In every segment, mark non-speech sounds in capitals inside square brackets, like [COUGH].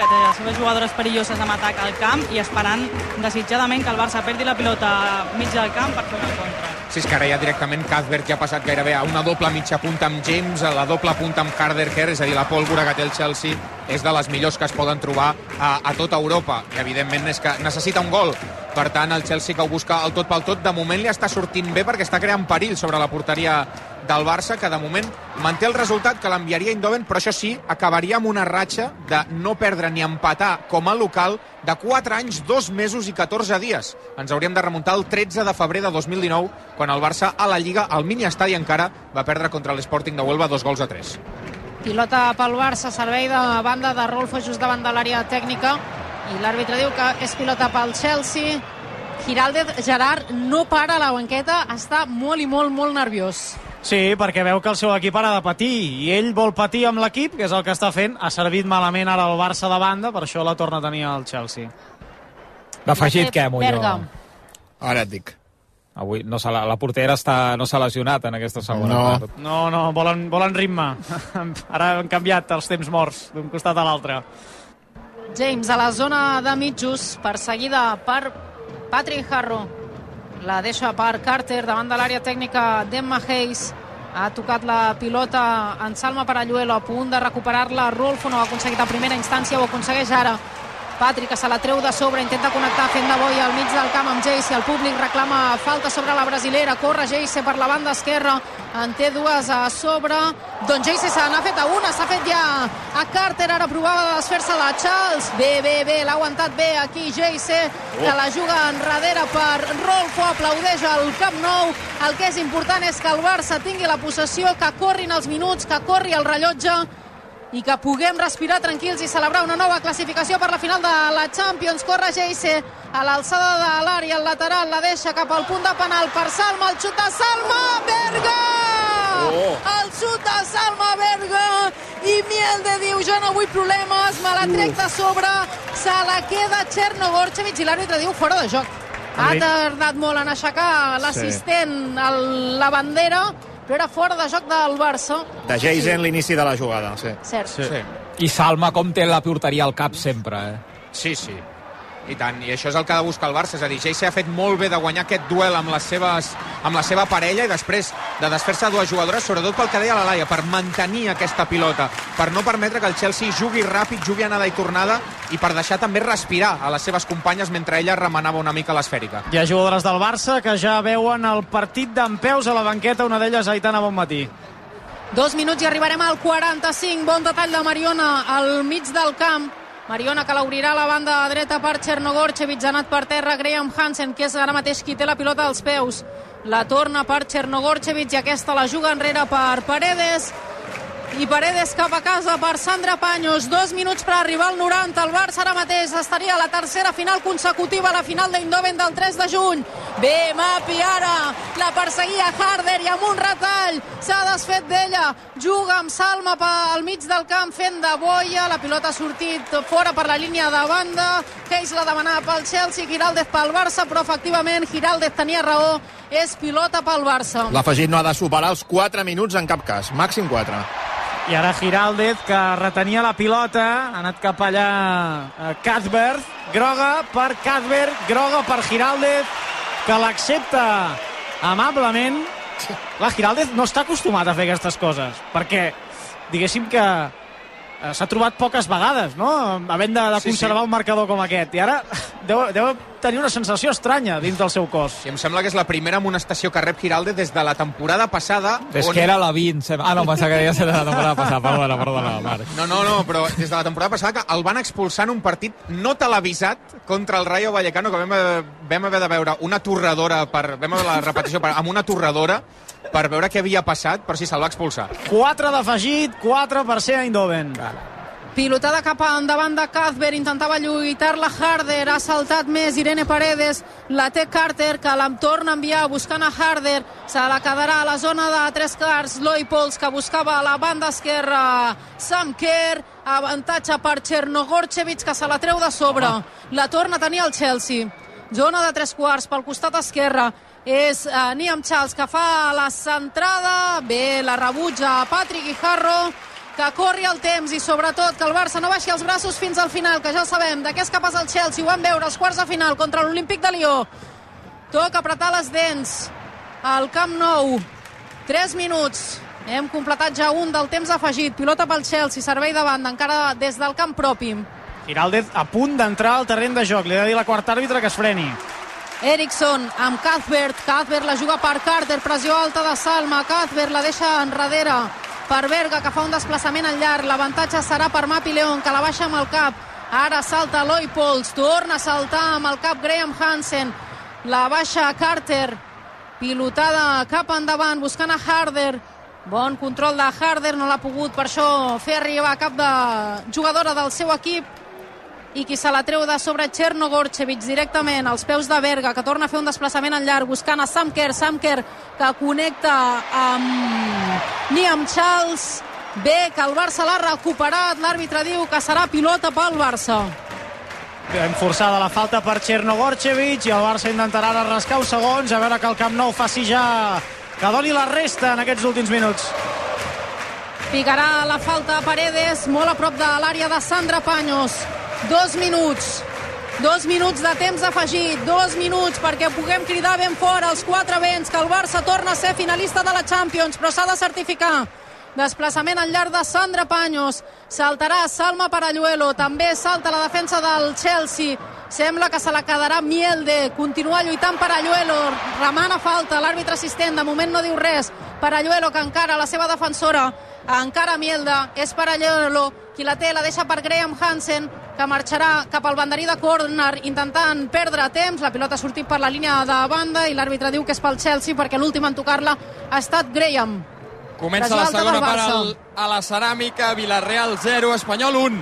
que té les seves jugadores perilloses amb atac al camp i esperant desitjadament que el Barça perdi la pilota mig del camp per fer una contra. Si és que ara ja directament Cuthbert ja ha passat gairebé a una doble mitja punta amb James, a la doble punta amb Carter Kerr, és a dir, la pólvora que té el Chelsea és de les millors que es poden trobar a, a tota Europa. I evidentment és que necessita un gol. Per tant, el Chelsea que ho busca el tot pel tot, de moment li està sortint bé perquè està creant perill sobre la porteria del Barça, que de moment manté el resultat que l'enviaria Indoven, però això sí, acabaria amb una ratxa de no perdre ni empatar com a local de 4 anys, 2 mesos i 14 dies. Ens hauríem de remuntar el 13 de febrer de 2019, quan el Barça a la Lliga, al mini estadi encara, va perdre contra l'Sporting de Huelva dos gols a 3. Pilota pel Barça, servei de banda de Rolfo just davant de l'àrea tècnica i l'àrbitre diu que és pilota pel Chelsea. Giraldez, Gerard, no para a la banqueta, està molt i molt, molt nerviós. Sí, perquè veu que el seu equip ara ha de patir i ell vol patir amb l'equip, que és el que està fent. Ha servit malament ara el Barça de banda, per això la torna a tenir el Chelsea. D'afegit què, Molló? Ara et dic. Avui no se la, la portera està, no s'ha lesionat en aquesta segona No. part. No, no, volen, volen ritme. [LAUGHS] Ara han canviat els temps morts d'un costat a l'altre. James a la zona de mitjos, perseguida per Patrick Harrow. La deixa per Carter davant de l'àrea tècnica d'Emma Hayes. Ha tocat la pilota en Salma Paralluelo, a punt de recuperar-la. Rolfo no ha aconseguit a primera instància, ho aconsegueix ara. Patrick que se la treu de sobre, intenta connectar fent de boi al mig del camp amb Jayce. El públic reclama falta sobre la brasilera. Corre Jayce per la banda esquerra. En té dues a sobre. Doncs Jayce se n'ha fet a una, s'ha fet ja a Carter. Ara provava de desfer-se la Charles. Bé, bé, bé, l'ha aguantat bé aquí Jayce, que la juga enrere per Rolfo. Aplaudeix al Camp Nou. El que és important és que el Barça tingui la possessió, que corrin els minuts, que corri el rellotge i que puguem respirar tranquils i celebrar una nova classificació per la final de la Champions. Corre Geise a l'alçada de l'àrea, el lateral la deixa cap al punt de penal per Salma, el xut de Salma, Berga! Oh. El xut de Salma, Berga! I Mielde diu, jo no vull problemes, me la trec de sobre, se la queda Chernogorchevic i l'àrbitre diu fora de joc. Ha tardat molt en aixecar l'assistent a la bandera, però era fora de joc del Barça. De Jason l'inici de la jugada, sí. Cert. Sí. I Salma com té la porteria al cap sempre, eh? Sí, sí. I tant, i això és el que ha de buscar el Barça, és a dir, Geise ha fet molt bé de guanyar aquest duel amb, les seves, amb la seva parella i després de desfer-se a dues jugadores, sobretot pel que deia la Laia, per mantenir aquesta pilota, per no permetre que el Chelsea jugui ràpid, jugui anada i tornada i per deixar també respirar a les seves companyes mentre ella remenava una mica l'esfèrica. Hi ha jugadores del Barça que ja veuen el partit d'en peus a la banqueta, una d'elles Aitana Bonmatí. Dos minuts i arribarem al 45. Bon detall de Mariona al mig del camp. Mariona que l'obrirà a la banda dreta per Chernogorchevic, ha anat per terra Graham Hansen, que és ara mateix qui té la pilota als peus. La torna per Chernogorchevic i aquesta la juga enrere per Paredes. I Paredes cap a casa per Sandra Paños. Dos minuts per arribar al 90. El Barça ara mateix estaria a la tercera final consecutiva, la final d'Indoven del 3 de juny. Bé, Mapi ara la perseguia Harder i amb un retall s'ha desfet d'ella. Juga amb Salma al mig del camp fent de boia. La pilota ha sortit fora per la línia de banda. Hayes la demanava pel Chelsea, Giraldez pel Barça, però efectivament Giraldez tenia raó. És pilota pel Barça. L'afegit no ha de superar els 4 minuts en cap cas, màxim 4. I ara Giraldez, que retenia la pilota, ha anat cap allà a Cuthbert, groga per Cuthbert, groga per Giraldez, que l'accepta amablement. La Giraldez no està acostumat a fer aquestes coses, perquè diguéssim que s'ha trobat poques vegades, no?, havent de, de Sí, sí. conservar un marcador com aquest. I ara [LAUGHS] deu, deu tenir una sensació estranya dins del seu cos. I em sembla que és la primera amonestació que rep Giralde des de la temporada passada. És on- que era la 20. sem- Ah, no, pensava que ja era la temporada passada. Perdona, perdona, Marc. No, no, no, però des de la temporada passada que el van expulsar en un partit no televisat contra el Rayo Vallecano, que vam, haver- vam haver de veure una torradora, per, vam veure la repetició per, amb una torradora per veure què havia passat, però sí, se'l va expulsar. 4 d'afegit, 4 per ser Eindhoven. Pilotada cap endavant de Cuthbert, intentava lluitar-la Harder, ha saltat més Irene Paredes, la té Carter, que la torna a enviar buscant a Harder, se la quedarà a la zona de tres quarts, Loi Pols, que buscava a la banda esquerra Sam Kerr, avantatge per Chernogorchevic, que se la treu de sobre, la torna a tenir el Chelsea, zona de tres quarts pel costat esquerre, és uh, Niam Charles que fa la centrada, bé, la rebutja Patrick Guijarro, que corri el temps i sobretot que el Barça no baixi els braços fins al final, que ja sabem, de què és capaç el Chelsea, ho vam veure als quarts de final contra l'Olímpic de Lió. Toca apretar les dents al Camp Nou. 3 minuts. Hem completat ja un del temps afegit. Pilota pel Chelsea, servei de banda, encara des del camp propi. Giraldez a punt d'entrar al terreny de joc. Li ha de dir la quarta àrbitre que es freni. Eriksson amb Cuthbert. Cuthbert la juga per Carter. Pressió alta de Salma. Cuthbert la deixa enrere per Berga, que fa un desplaçament al llarg. L'avantatge serà per Mapi León, que la baixa amb el cap. Ara salta Eloi Pols. Torna a saltar amb el cap Graham Hansen. La baixa Carter. Pilotada cap endavant, buscant a Harder. Bon control de Harder, no l'ha pogut per això fer arribar cap de jugadora del seu equip i qui se la treu de sobre Chernogorchevich directament als peus de Berga, que torna a fer un desplaçament en llarg, buscant a Samker, Samker que connecta amb Niam Charles bé que el Barça l'ha recuperat l'àrbitre diu que serà pilota pel Barça Ben forçada la falta per Chernogorchevich i el Barça intentarà ara rascar uns segons a veure que el Camp Nou faci ja que doni la resta en aquests últims minuts. Picarà la falta a Paredes, molt a prop de l'àrea de Sandra Paños. Dos minuts. Dos minuts de temps afegit, dos minuts perquè puguem cridar ben fort els quatre vents que el Barça torna a ser finalista de la Champions, però s'ha de certificar. Desplaçament al llarg de Sandra Paños. Saltarà Salma Paralluelo. També salta la defensa del Chelsea. Sembla que se la quedarà Mielde. Continua lluitant Paralluelo. Remana falta. L'àrbitre assistent de moment no diu res. Paralluelo que encara la seva defensora. Encara Mielda. És Paralluelo qui la té. La deixa per Graham Hansen que marxarà cap al banderí de córner intentant perdre temps. La pilota ha sortit per la línia de banda i l'àrbitre diu que és pel Chelsea perquè l'últim en tocar-la ha estat Graham. Comença la segona part al, a la ceràmica, Villarreal 0, Espanyol 1.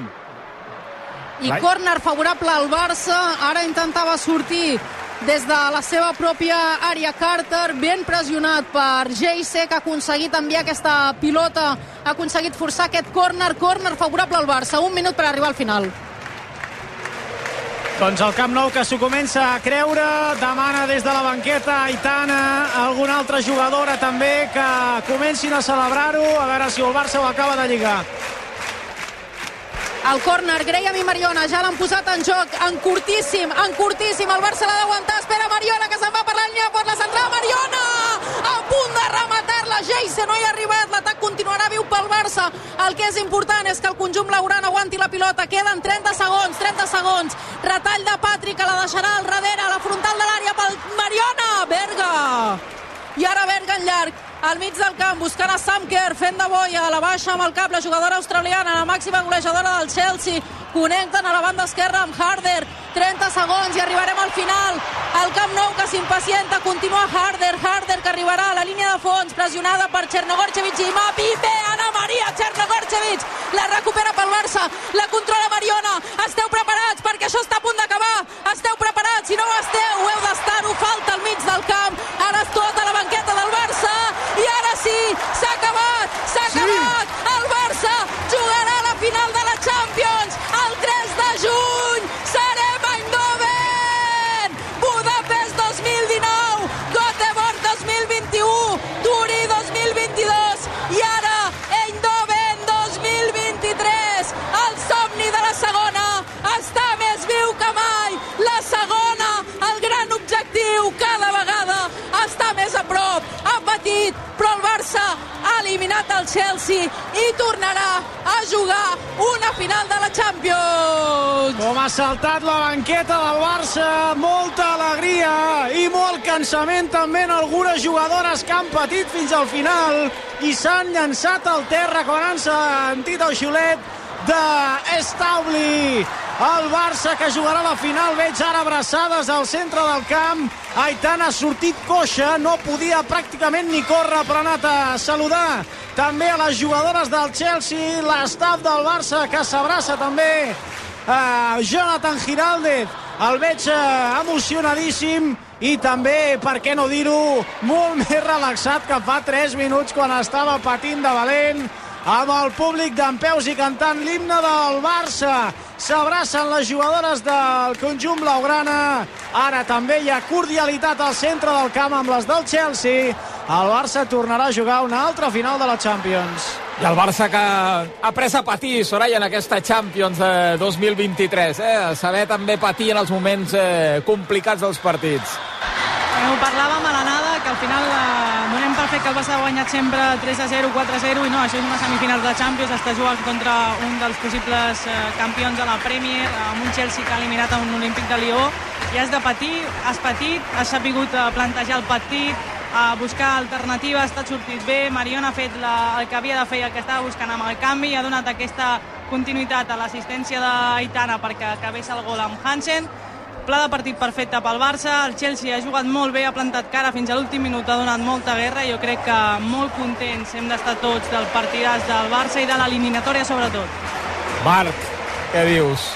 I Vai. córner favorable al Barça. Ara intentava sortir des de la seva pròpia àrea Carter, ben pressionat per Geise, que ha aconseguit enviar aquesta pilota, ha aconseguit forçar aquest córner, córner favorable al Barça. Un minut per arribar al final. Doncs el Camp Nou que s'ho comença a creure, demana des de la banqueta Aitana, alguna altra jugadora també que comencin a celebrar-ho, a veure si el Barça ho acaba de lligar. El córner, Graham i Mariona ja l'han posat en joc, en curtíssim, en curtíssim, el Barça l'ha d'aguantar, espera Mariona que se'n va per la línia, pot la central, Mariona! A punt de rematar-la, Geise no hi ha arribat, l'atac continuarà viu pel Barça, el que és important és que el conjunt blaugrana aguanti la pilota, queden 30 segons, 30 segons, retall de Patri que la deixarà al darrere, a la frontal de l'àrea pel Mariona, Berga! I ara Berga en llarg, al mig del camp, buscant a Samker, fent de boia, a la baixa amb el cap, la jugadora australiana, la màxima golejadora del Chelsea, connecten a la banda esquerra amb Harder, 30 segons i arribarem al final, el Camp Nou que s'impacienta, continua Harder, Harder que arribarà a la línia de fons, pressionada per Chernogorchevich i Mapi, bé, Ana Maria Chernogorchevich, la recupera pel Barça, la controla Mariona, esteu preparats perquè això està a punt d'acabar, esteu preparats, si no ho esteu, heu d'estar-ho, falta al mig del camp, ara és tot a la banqueta del Barça, i ara sí, s'ha acabat, s'ha acabat, el Barça jugarà la final de la està més a prop, ha patit, però el Barça ha eliminat el Chelsea i tornarà a jugar una final de la Champions. Com ha saltat la banqueta del Barça, molta alegria i molt cansament també en algunes jugadores que han patit fins al final i s'han llançat al terra quan han sentit el xiulet de Estaubli. El Barça que jugarà la final, veig ara abraçades al centre del camp. Aitana ha sortit coixa, no podia pràcticament ni córrer, però ha anat a saludar també a les jugadores del Chelsea, l'estaf del Barça que s'abraça també uh, Jonathan Giraldez el veig uh, emocionadíssim i també, per què no dir-ho molt [LAUGHS] més relaxat que fa 3 minuts quan estava patint de valent amb el públic d'en peus i cantant l'himne del Barça s'abracen les jugadores del conjunt blaugrana ara també hi ha cordialitat al centre del camp amb les del Chelsea el Barça tornarà a jugar una altra final de la Champions I el Barça que ha pres a patir, Soraya, en aquesta Champions de 2023. Eh? Saber també patir en els moments eh, complicats dels partits. Eh, ho parlàvem a l'anada, que al final eh, fet que el Barça ha guanyat sempre 3 a 0, 4 a 0, i no, això és una semifinal de Champions, està jugant contra un dels possibles eh, campions de la Premier, amb un Chelsea que ha eliminat a un Olímpic de Lió, i has de patir, has patit, has sabut eh, plantejar el partit, a buscar alternatives, t'ha sortit bé, Marion ha fet la, el que havia de fer i el que estava buscant amb el canvi, ha donat aquesta continuïtat a l'assistència d'Aitana perquè acabés el gol amb Hansen, pla de partit perfecte pel Barça, el Chelsea ha jugat molt bé, ha plantat cara fins a l'últim minut, ha donat molta guerra i jo crec que molt contents hem d'estar tots del partidàs del Barça i de l'eliminatòria sobretot. Marc, què dius?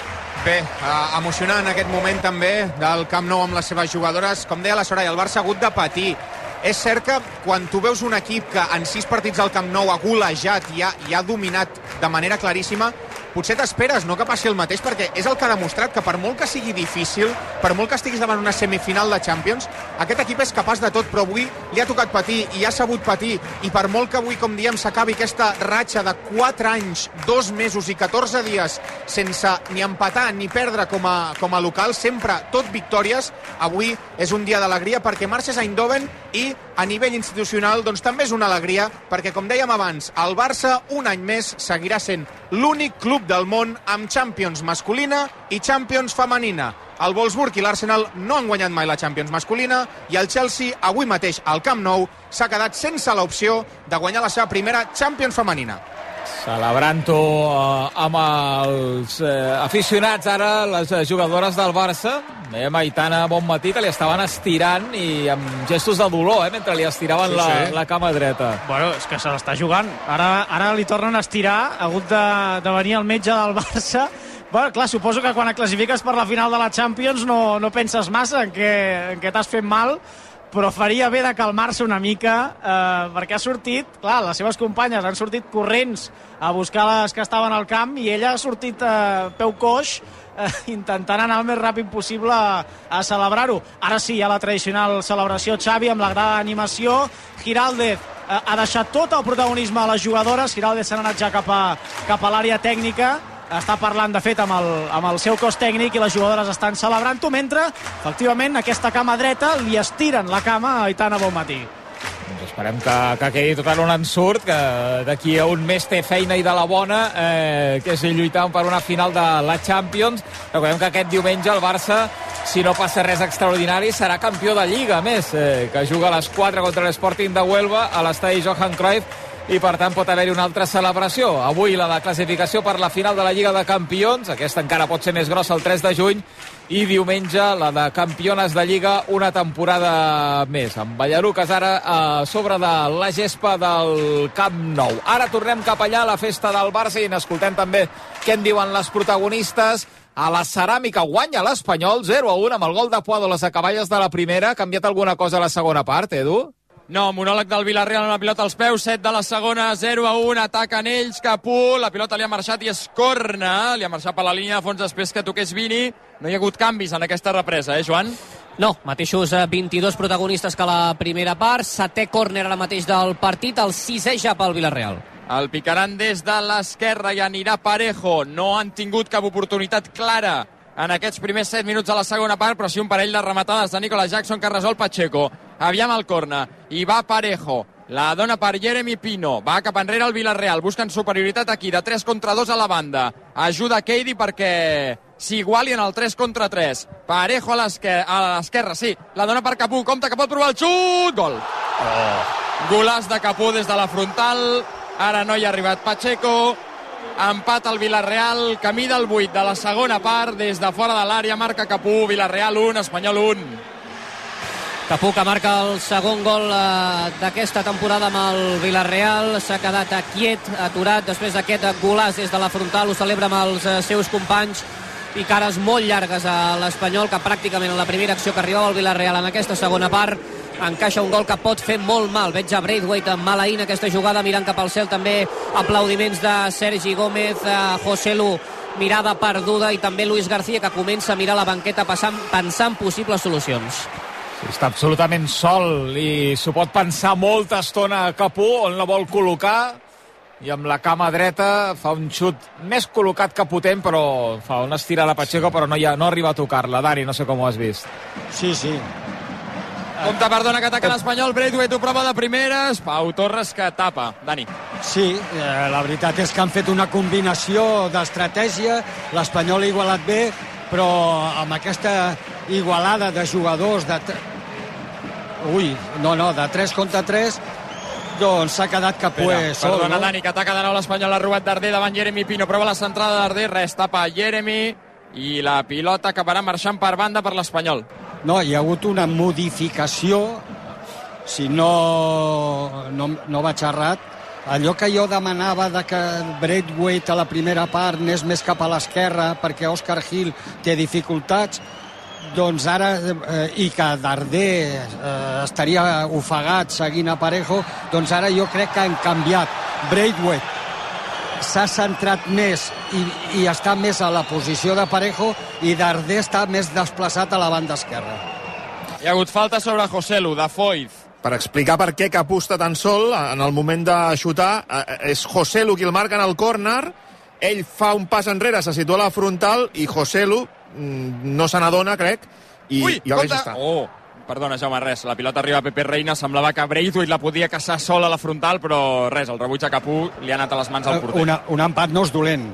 Bé, eh, emocionant aquest moment també del Camp Nou amb les seves jugadores. Com deia la Soraya, el Barça ha hagut de patir és cert que quan tu veus un equip que en sis partits al Camp Nou ha golejat i ha, i ha dominat de manera claríssima, potser t'esperes no que passi el mateix, perquè és el que ha demostrat que per molt que sigui difícil, per molt que estiguis davant una semifinal de Champions, aquest equip és capaç de tot, però avui li ha tocat patir i ha sabut patir, i per molt que avui, com diem, s'acabi aquesta ratxa de 4 anys, 2 mesos i 14 dies sense ni empatar ni perdre com a, com a local, sempre tot victòries, avui és un dia d'alegria perquè marxes a Eindhoven i a nivell institucional doncs també és una alegria perquè, com dèiem abans, el Barça un any més seguirà sent l'únic club del món amb Champions masculina i Champions femenina. El Wolfsburg i l'Arsenal no han guanyat mai la Champions masculina i el Chelsea, avui mateix al Camp Nou, s'ha quedat sense l'opció de guanyar la seva primera Champions femenina. Celebrant-ho eh, amb els eh, aficionats ara, les eh, jugadores del Barça. Eh, Maitana Bonmatí, que li estaven estirant i amb gestos de dolor, eh, mentre li estiraven Sí, la, sí. la cama dreta. Bueno, és que se l'està jugant. Ara, ara li tornen a estirar, ha hagut de, de venir el metge del Barça. Bueno, clar, suposo que quan et classifiques per la final de la Champions no, no penses massa en què, en què t'has fet mal, però faria bé de calmar-se una mica eh, perquè ha sortit, clar, les seves companyes han sortit corrents a buscar les que estaven al camp i ella ha sortit eh, peu coix eh, intentant anar el més ràpid possible a, a celebrar-ho. Ara sí, hi ha la tradicional celebració Xavi amb la gran animació. Giraldez eh, ha deixat tot el protagonisme a les jugadores. Giraldez s'ha anat ja cap a, cap a l'àrea tècnica està parlant, de fet, amb el, amb el seu cos tècnic i les jugadores estan celebrant-ho, mentre, efectivament, aquesta cama dreta li estiren la cama a Aitana Bonmatí. Doncs esperem que, que quedi tot en un ensurt, que d'aquí a un mes té feina i de la bona, eh, que és lluitant per una final de la Champions. Recordem que aquest diumenge el Barça, si no passa res extraordinari, serà campió de Lliga, a més, eh, que juga a les 4 contra l'Sporting de Huelva a l'estadi Johan Cruyff i per tant pot haver-hi una altra celebració. Avui la de classificació per la final de la Lliga de Campions, aquesta encara pot ser més grossa el 3 de juny, i diumenge la de campiones de Lliga una temporada més. Amb Ballaruques ara a sobre de la gespa del Camp Nou. Ara tornem cap allà a la festa del Barça i n'escoltem també què en diuen les protagonistes. A la ceràmica guanya l'Espanyol 0 a 1 amb el gol de Puado a les acaballes de la primera. Ha canviat alguna cosa a la segona part, Edu? No, monòleg del Villarreal amb la pilota als peus, 7 de la segona, 0 a 1, ataquen ells, Capú, la pilota li ha marxat i és corna, li ha marxat per la línia de fons després que toqués Vini. No hi ha hagut canvis en aquesta represa, eh, Joan? No, mateixos eh, 22 protagonistes que la primera part, setè córner ara mateix del partit, el sisè ja pel Villarreal. El picaran des de l'esquerra i anirà Parejo. No han tingut cap oportunitat clara en aquests primers 7 minuts de la segona part, però sí un parell de rematades de Nicolas Jackson que resol Pacheco. Aviam el corna. I va Parejo. La dona per Jeremy Pino. Va cap enrere el Villarreal. Busquen superioritat aquí, de 3 contra 2 a la banda. Ajuda Keidi perquè s'iguali en el 3 contra 3. Parejo a l'esquerra, sí. La dona per Capú. Compte que pot provar el xut. Gol. Oh. Golàs de Capú des de la frontal. Ara no hi ha arribat Pacheco. Empat al Villarreal, camí del 8 de la segona part, des de fora de l'àrea, marca Capú, Villarreal 1, Espanyol 1. Capú que marca el segon gol eh, d'aquesta temporada amb el Villarreal. S'ha quedat quiet, aturat, després d'aquest golàs des de la frontal. Ho celebra amb els eh, seus companys i cares molt llargues a l'Espanyol, que pràcticament en la primera acció que arribava al Villarreal en aquesta segona part encaixa un gol que pot fer molt mal. Veig a Braithwaite maleint aquesta jugada, mirant cap al cel també aplaudiments de Sergi Gómez, a José Lu mirada perduda i també Luis García que comença a mirar la banqueta passant, pensant possibles solucions. Està absolutament sol i s'ho pot pensar molta estona a Capú, on la vol col·locar. i amb la cama dreta fa un xut més col·locat que potent, però fa una estirada a Pacheco, però no, hi ha, no arriba a tocar-la. Dani, no sé com ho has vist. Sí, sí. Compte, perdona, que ataca l'Espanyol. Braithwaite ho prova de primeres. Pau Torres que tapa. Dani. Sí, eh, la veritat és que han fet una combinació d'estratègia. L'Espanyol ha igualat bé, però amb aquesta igualada de jugadors de... Ui, no, no, de 3 contra 3, doncs s'ha quedat Capué Espera, sol, perdona, no? Dani, que ataca de nou l'Espanyol. Ha robat Darder davant Jeremy Pino. Prova la centrada de Darder. Res, tapa Jeremy. I la pilota acabarà marxant per banda per l'Espanyol. No, hi ha hagut una modificació, si no, no, no vaig errat, allò que jo demanava de que Braithwaite a la primera part anés més cap a l'esquerra perquè Oscar Hill té dificultats, doncs ara, eh, i que Darder eh, estaria ofegat seguint a Parejo, doncs ara jo crec que han canviat. Braithwaite s'ha centrat més i, i està més a la posició de Parejo i Darder està més desplaçat a la banda esquerra. Hi ha hagut falta sobre Joselu, de Foiz. Per explicar per què Capú està tan sol en el moment de xutar, eh, és Joselu qui el marca en el córner, ell fa un pas enrere, se situa a la frontal i Joselu mm, no se n'adona, crec, i, Ui, i a veure compte! si està. Oh, perdona, Jaume, res. La pilota arriba a Pepe Reina. Semblava que Braithwaite la podia caçar sola a la frontal, però res, el rebuig a Capú li ha anat a les mans al porter. Eh, Una, un empat no és dolent.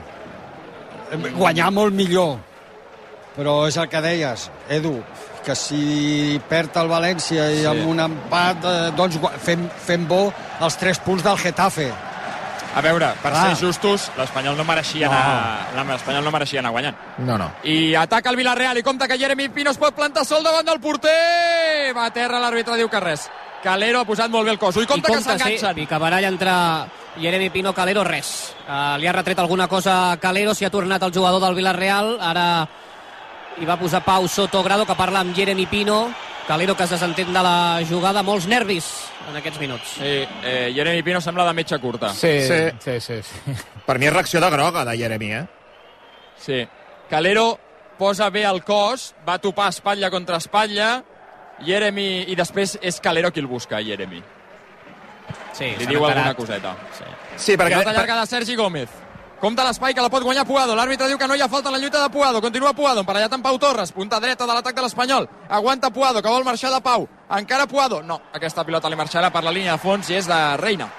Guanyar molt millor. Però és el que deies, Edu, que si perd el València i Sí. amb un empat, eh, doncs fem, fem bo els tres punts del Getafe. A veure, per Ah. ser justos, l'Espanyol no mereixia No. anar... L'Espanyol no mereixia anar guanyant. No, no. I ataca el Villarreal i compta que Jeremy Pino es pot plantar sol davant del porter. Va a terra, l'àrbitre diu que res. Calero ha posat molt bé el cos. Ui, compte, I que s'enganxen. Sí, picabarall entre Jeremy Pino, Calero, res. Uh, li ha retret alguna cosa a Calero, s'hi ha tornat el jugador del Villarreal, ara hi va posar Pau Sotogrado, que parla amb Jeremy Pino, Calero que es desentén de la jugada, molts nervis en aquests minuts. Sí, eh, Jeremy Pino sembla de metge curta. Sí, Sí. sí, sí. sí. Per mi és reacció de groga de Jeremy, eh? Sí. Calero posa bé el cos, va topar espatlla contra espatlla, Jeremy, i després és Calero qui el busca, Jeremy. Sí, Li diu alguna coseta. Sí. Sí, perquè... Pilota llarga de Sergi Gómez. Compte l'espai que la pot guanyar Puado. L'àrbitre diu que no hi ha falta en la lluita de Puado. Continua Puado, emparellat amb Pau Torres. Punta dreta de l'atac de l'Espanyol. Aguanta Puado, que vol marxar de Pau. Encara Puado. No, aquesta pilota li marxarà per la línia de fons i és de Reina.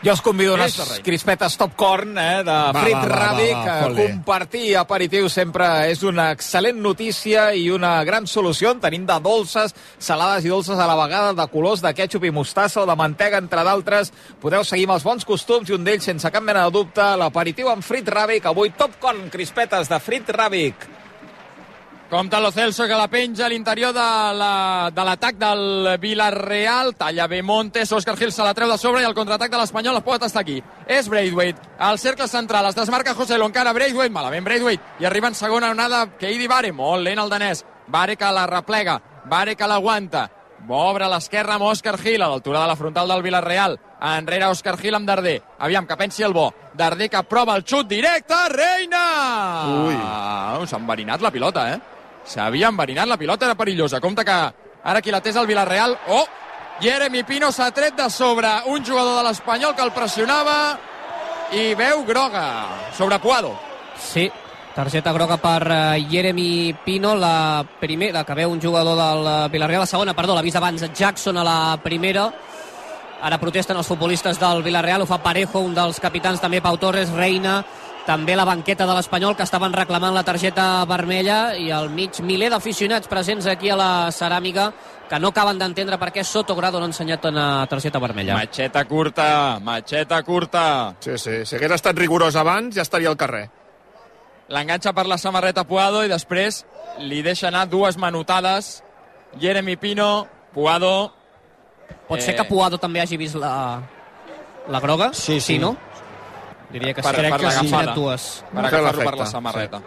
Jo us convido unes crispetes top corn eh, de Va, Frit va, Eh, fot-li. Compartir aperitiu sempre és una excel·lent notícia i una gran solució. En tenim de dolces, salades i dolces a la vegada, de colors de ketchup i mostassa o de mantega, entre d'altres. Podeu seguir amb els bons costums i un d'ells, sense cap mena de dubte, l'aperitiu amb Frit Ràbic. Avui top corn, crispetes de Frit Ràbic. Compte Lo Celso que la penja a l'interior de la- de l'atac la, del Villarreal. Talla bé Montes, Òscar Gil se la treu de sobre i el contraatac de l'Espanyol es pot estar aquí. És Braithwaite, al cercle central, es desmarca José Lo, encara Braithwaite, malament Braithwaite, i arriba en segona onada Keidi Bare, molt lent el danès. Bare que la replega, Bare que l'aguanta, Obre a l'esquerra amb Òscar Gil, a l'altura de la frontal del Villarreal. Enrere Òscar Gil amb Darder. Aviam, que pensi el bo. Darder que prova el xut directe. Reina! Ui. S'ha enverinat la pilota, eh? S'havia enverinat la pilota, era perillosa. Compte que ara qui la té és el Villarreal. Oh! Jeremy Pino s'ha tret de sobre un jugador de l'Espanyol que el pressionava i veu groga sobre Puado. Sí, targeta groga per eh, Jeremy Pino, la primera, que veu un jugador del eh, Villarreal, la segona, perdó, l'ha vist abans Jackson a la primera, ara protesten els futbolistes del Villarreal, ho fa Parejo, un dels capitans també, Pau Torres, Reina, també la banqueta de l'Espanyol, que estaven reclamant la targeta vermella, i al mig miler d'aficionats presents aquí a la ceràmica, que no acaben d'entendre per què Sotogrado no ha ensenyat una targeta vermella. Matxeta curta, matxeta curta. Sí, sí. Si hagués estat rigorós abans, ja estaria al carrer. L'enganxa per la samarreta Puado i després li deixa anar dues manotades. Jeremy Pino, Puado... Pot ser Eh, que Puado també hagi vist la, la groga? Sí, sí. sí no? Diria que Per- sí. per Crec que sí. l'agafada. Dues. per agafar-lo per la sí. samarreta.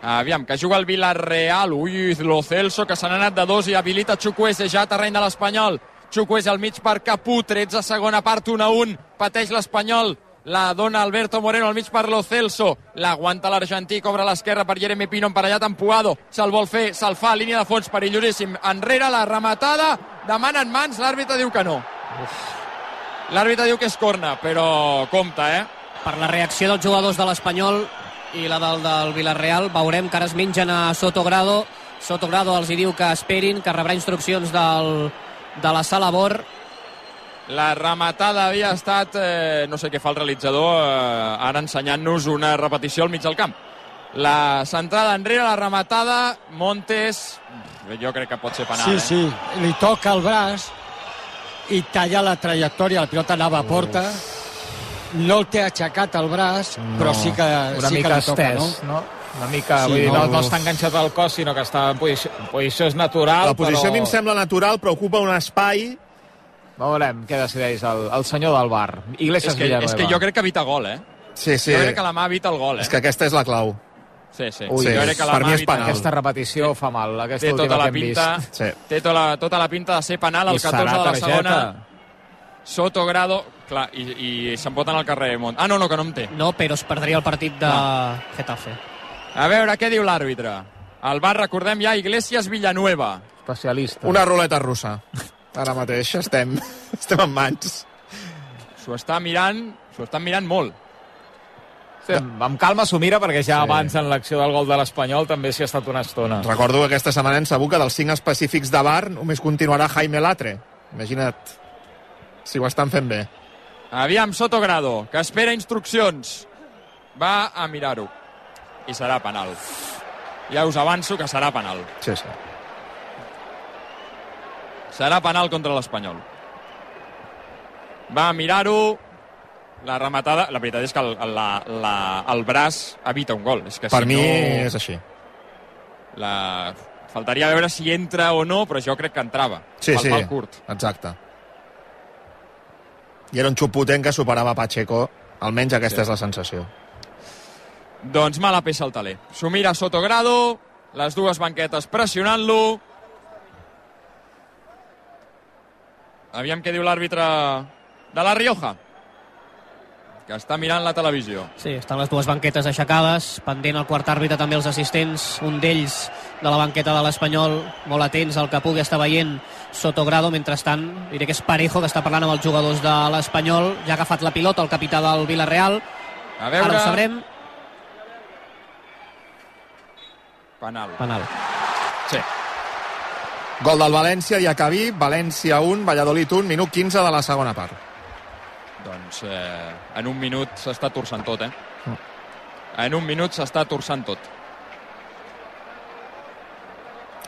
Aviam, que juga el Villarreal. Ui, Lo Celso, que se n'ha anat de dos i habilita Chukwueze ja a terreny de l'Espanyol. Chukwueze al mig per Capú, 13 segona part, 1 a 1. Pateix l'Espanyol. La dona Alberto Moreno al mig per Lo Celso. L'aguanta l'argentí, cobra a l'esquerra per Jeremy Pino, emparellat amb Puado. Se'l vol fer, se'l fa, línia de fons, perillosíssim. Enrere la rematada, demanen mans, l'àrbitre diu que no. L'àrbitre diu que és corna, però compta, eh? Per la reacció dels jugadors de l'Espanyol i la del, del Villarreal, veurem que ara es mengen a Sotogrado. Sotogrado els hi diu que esperin, que rebrà instruccions del, de la sala Bor. La rematada havia estat, eh, no sé què fa el realitzador, eh, ara ensenyant-nos una repetició al mig del camp. La centrada enrere, la rematada, Montes, jo crec que pot ser penal. Sí, eh? sí, li toca el braç i talla la trajectòria, la pilota anava a porta, no el té aixecat el braç, però sí que, Una sí mica que li toca, estès, no? no? Una mica, Sí, vull dir, no, no, no està enganxat al cos, sinó que està en posició, en posició és natural, La posició però... a mi em sembla natural, però ocupa un espai... Veurem què decideix el, el senyor del bar. Iglesias És que, Villanueva. és que jo crec que evita gol, eh? Sí, sí. Jo crec que la mà evita el gol, eh? És que aquesta és la clau. Sí, sí. Ui, Sí, jo crec que la per mi és penal. Aquesta repetició fa mal, aquesta Té última tota la que hem pinta, vist. Sí. té tota la, tota la pinta de ser penal, I 14 serà de la targeta. segona. Soto Grado, clar, i, i se'n pot anar al carrer. Mont. Ah, no, no, que no en té. No, però es perdria el partit de Getafe. A veure, què diu l'àrbitre? El bar, recordem ja, Iglesias Villanueva. Especialista. Una ruleta russa. Ara mateix estem, [LAUGHS] estem en mans. S'ho està mirant, s'ho estan mirant molt. Sí, amb calma s'ho mira perquè ja Sí. abans en l'acció del gol de l'Espanyol també s'hi ha estat una estona. Recordo que aquesta setmana en sabut que dels cinc específics de bar només continuarà Jaime Latre. Imagina't si ho estan fent bé. Aviam, Soto Grado, que espera instruccions. Va a mirar-ho. I serà penal. Ja us avanço que serà penal. Sí, sí. Serà penal contra l'Espanyol. Va a mirar-ho. La rematada... La veritat és que el, la, la, el braç evita un gol. És que Per si mi no, és així. La... Faltaria veure si entra o no, però jo crec que entrava. Sí, pel sí, pal curt. exacte. I era un xut potent que superava Pacheco. Almenys aquesta Sí. és la sensació. Doncs mala peça al taler. S'ho mira Sotogrado, les dues banquetes pressionant-lo. Aviam què diu l'àrbitre de la Rioja, que està mirant la televisió. Sí, estan les dues banquetes aixecades, pendent el quart àrbitre també els assistents, un d'ells de la banqueta de l'Espanyol, molt atents al que pugui estar veient Sotogrado, mentrestant diré que és Parejo que està parlant amb els jugadors de l'Espanyol, ja ha agafat la pilota el capità del Villarreal, A veure... ara ho sabrem, Penal. penal. Sí. Gol del València, Diacabí, València 1, Valladolid 1, minut 15 de la segona part. Doncs eh, en un minut s'està torçant tot, eh? En un minut s'està torçant tot.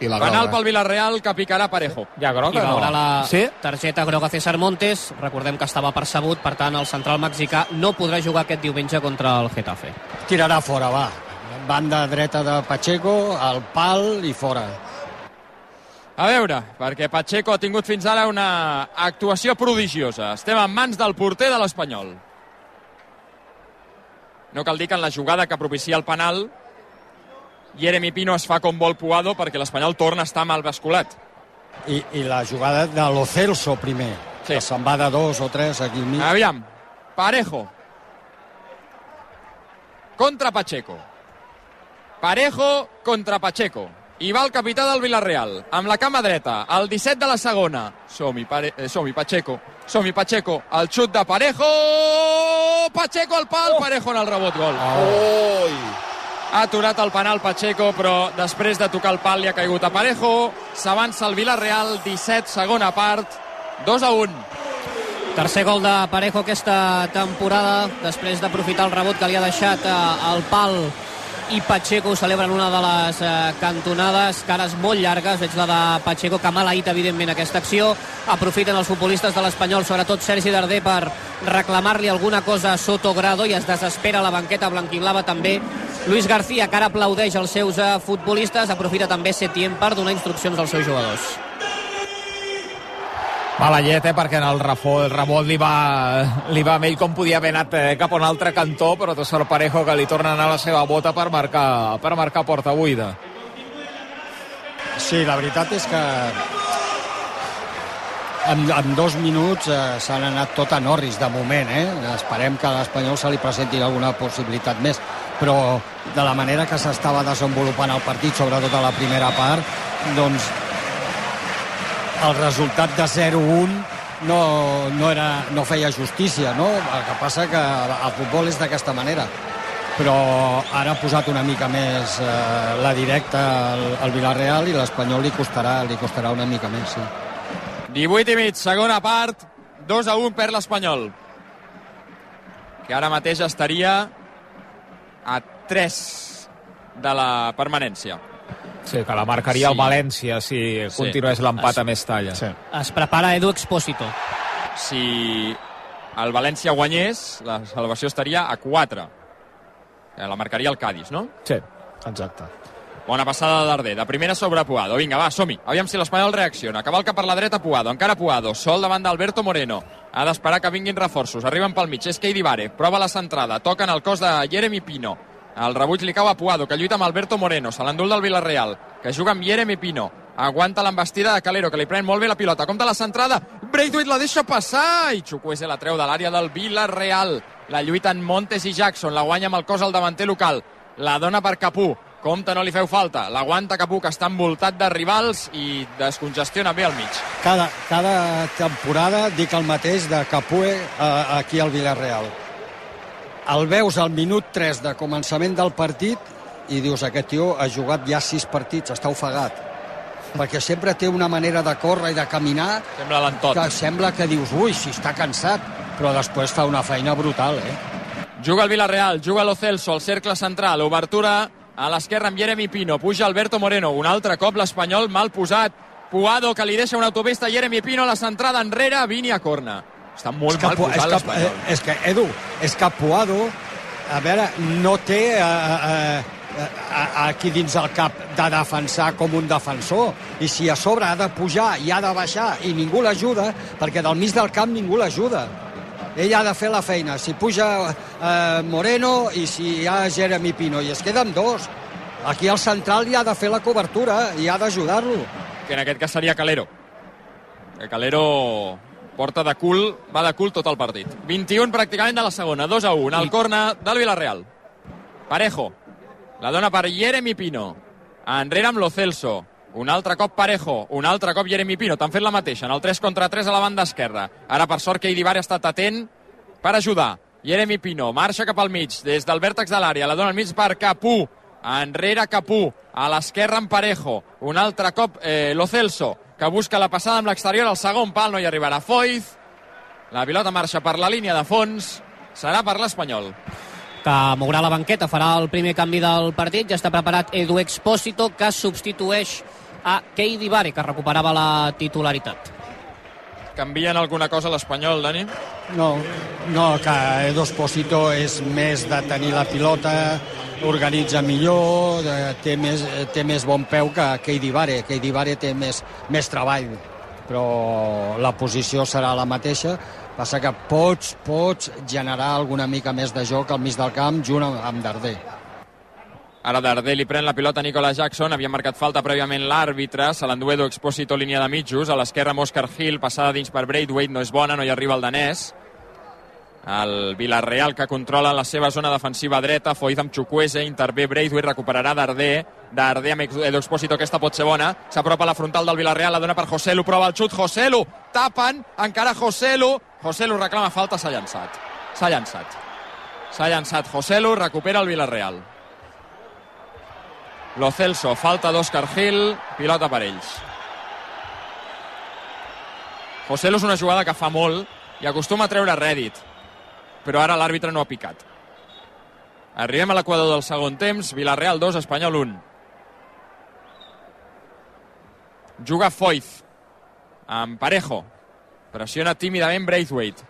I la Penal groga. pel Villarreal que picarà Parejo. Ja groc I o no? veurà la Sí? targeta groga a César Montes, recordem que estava percebut, per tant el central mexicà no podrà jugar aquest diumenge contra el Getafe. Tirarà fora, va. Banda dreta de Pacheco, al pal i fora. A veure, perquè Pacheco ha tingut fins ara una actuació prodigiosa. Estem en mans del porter de l'Espanyol. No cal dir que en la jugada que propicia el penal Jeremy Pino es fa com vol Puado perquè l'Espanyol torna a estar mal basculat. I, i la jugada de Lo Celso primer. Sí. Que se'n va de dos o tres aquí al mig. Aviam, Parejo. Contra Pacheco. Parejo contra Pacheco. I va el capità del Villarreal, amb la cama dreta, el 17 de la segona. Som-hi, pare... eh, som Pacheco. Som-hi, Pacheco. El xut de Parejo! Pacheco al pal, Parejo en el rebot, gol. Ui! Ha aturat el penal Pacheco, però després de tocar el pal li ha caigut a Parejo. S'avança el Villarreal, 17, segona part, 2 a 1. Tercer gol de Parejo aquesta temporada, després d'aprofitar el rebot que li ha deixat eh, el pal i Pacheco celebren una de les eh, cantonades, cares molt llargues, veig la de Pacheco, que ha evidentment aquesta acció, aprofiten els futbolistes de l'Espanyol, sobretot Sergi Darder, per reclamar-li alguna cosa a Soto Grado i es desespera la banqueta blanquiblava també. Luis García, que ara aplaudeix els seus eh, futbolistes, aprofita també Setién per donar instruccions als seus jugadors. Mala llet, eh, perquè en el, refo, el rebot li va, li va amb ell com podia haver anat eh, cap a un altre cantó, però té sort Parejo que li torna a anar a la seva bota per marcar, per marcar porta buida. Sí, la veritat és que en, en dos minuts eh, s'han anat tot a Norris de moment, eh? Esperem que a l'Espanyol se li presenti alguna possibilitat més, però de la manera que s'estava desenvolupant el partit, sobretot a la primera part, doncs el resultat de 0-1 no, no, era, no feia justícia, no? El que passa que el futbol és d'aquesta manera però ara ha posat una mica més eh, la directa al, al Villarreal i l'Espanyol li costarà, li costarà una mica més, sí. 18 i mig, segona part, 2 a 1 per l'Espanyol. Que ara mateix estaria a 3 de la permanència. Sí, que la marcaria Sí. el València si Sí. continués l'empat a més talla. Sí. Es prepara Edu Expósito. Si el València guanyés, la salvació estaria a 4. Eh, La marcaria el Cádiz, no? Sí. Exacte. Bona passada de Darder, de primera sobre Puado. Vinga, va, som-hi. Aviam si l'Espanyol reacciona. Cavalca per la dreta Puado, encara Puado. Sol davant d'Alberto Moreno. Ha d'esperar que vinguin reforços. Arriben pel mig. És Keidi Vare. Prova la centrada. Toquen el cos de Jeremy Pino. El rebuig li cau a Puado, que lluita amb Alberto Moreno. Se l'endul del Villarreal, que juga amb Jeremy Pino. Aguanta l'embestida de Calero, que li pren molt bé la pilota. Compte la centrada. Braithwaite la deixa passar. I Chukwueze la treu de l'àrea del Villarreal. La lluiten Montes i Jackson. La guanya amb el cos al davanter local. La dona per Capú. Compte, no li feu falta. L'aguanta Capú, que està envoltat de rivals i descongestiona bé al mig. Cada, cada temporada dic el mateix de Capue eh, aquí al Villarreal. El veus al minut 3 de començament del partit i dius, aquest tio ha jugat ja 6 partits, està ofegat. Perquè sempre té una manera de córrer i de caminar Sembla l'entot. que sembla que dius, ui, si està cansat, però després fa una feina brutal, eh? Juga el Villarreal, juga Lo Celso, al cercle central, obertura a l'esquerra amb Jeremy Pino, puja Alberto Moreno, un altre cop l'Espanyol mal posat, Puado que li deixa una autopista a Jeremy Pino, la centrada enrere, Vini a corna. Està molt mal Pu- posat que, l'Espanyol. eh, és que, Edu, és que Puado, a veure, no té eh, eh, eh, aquí dins el cap de defensar com un defensor. I si a sobre ha de pujar i ha de baixar i ningú l'ajuda, perquè del mig del camp ningú l'ajuda. Ell ha de fer la feina. Si puja eh, Moreno i si hi ha Jeremy Pino, i es queden dos. Aquí al central hi ha de fer la cobertura i ha d'ajudar-lo. que en aquest cas seria Calero. Que Calero porta de cul, va de cul tot el partit. 21 pràcticament de la segona, 2 a 1, al corna del Villarreal. Parejo, la dona per Jeremy Pino. Enrere amb Lo Celso. Un altre cop Parejo, un altre cop Jeremy Pino. T'han fet la mateixa, en el 3 contra 3 a la banda esquerra. Ara, per sort, que Idibar ha estat atent per ajudar. Jeremy Pino marxa cap al mig, des del vèrtex de l'àrea, la dona al mig per Capú, enrere Capú, a l'esquerra en Parejo, un altre cop eh, Lo Celso, que busca la passada amb l'exterior, al segon pal no hi arribarà Foiz, la pilota marxa per la línia de fons, serà per l'Espanyol. que mourà la banqueta, farà el primer canvi del partit, ja està preparat Edu Expósito, que substitueix a Keidi Vare, que recuperava la titularitat. Canvien alguna cosa a l'Espanyol, Dani? No, no, que Edo Esposito és més de tenir la pilota, organitza millor, de- té més, té més bon peu que Keidi Vare. Keidi Vare té més, més treball, però la posició serà la mateixa. Passa que pots, pots generar alguna mica més de joc al mig del camp junt amb Darder. Ara Darder li pren la pilota a Nicolas Jackson, havia marcat falta prèviament l'àrbitre, se l'endú Edu Expósito línia de mitjos, a l'esquerra amb Oscar Hill, passada dins per Braithwaite, no és bona, no hi arriba el danès. El Villarreal que controla la seva zona defensiva dreta, Foiz amb Chukwueze, intervé Braithwaite, recuperarà Darder, Darder amb Edu Expósito, aquesta pot ser bona, s'apropa a la frontal del Villarreal, la dona per Joselu, prova el xut, Joselu, tapen, encara Joselu, Joselu reclama falta, s'ha llançat, s'ha llançat. S'ha llançat Joselu, recupera el Villarreal. Lo Celso, falta d'Òscar Gil, pilota per ells. José Lu és una jugada que fa molt i acostuma a treure rèdit, però ara l'àrbitre no ha picat. Arribem a l'equador del segon temps, Villarreal 2, Espanyol 1. Juga Foiz, amb Parejo, pressiona tímidament Braithwaite,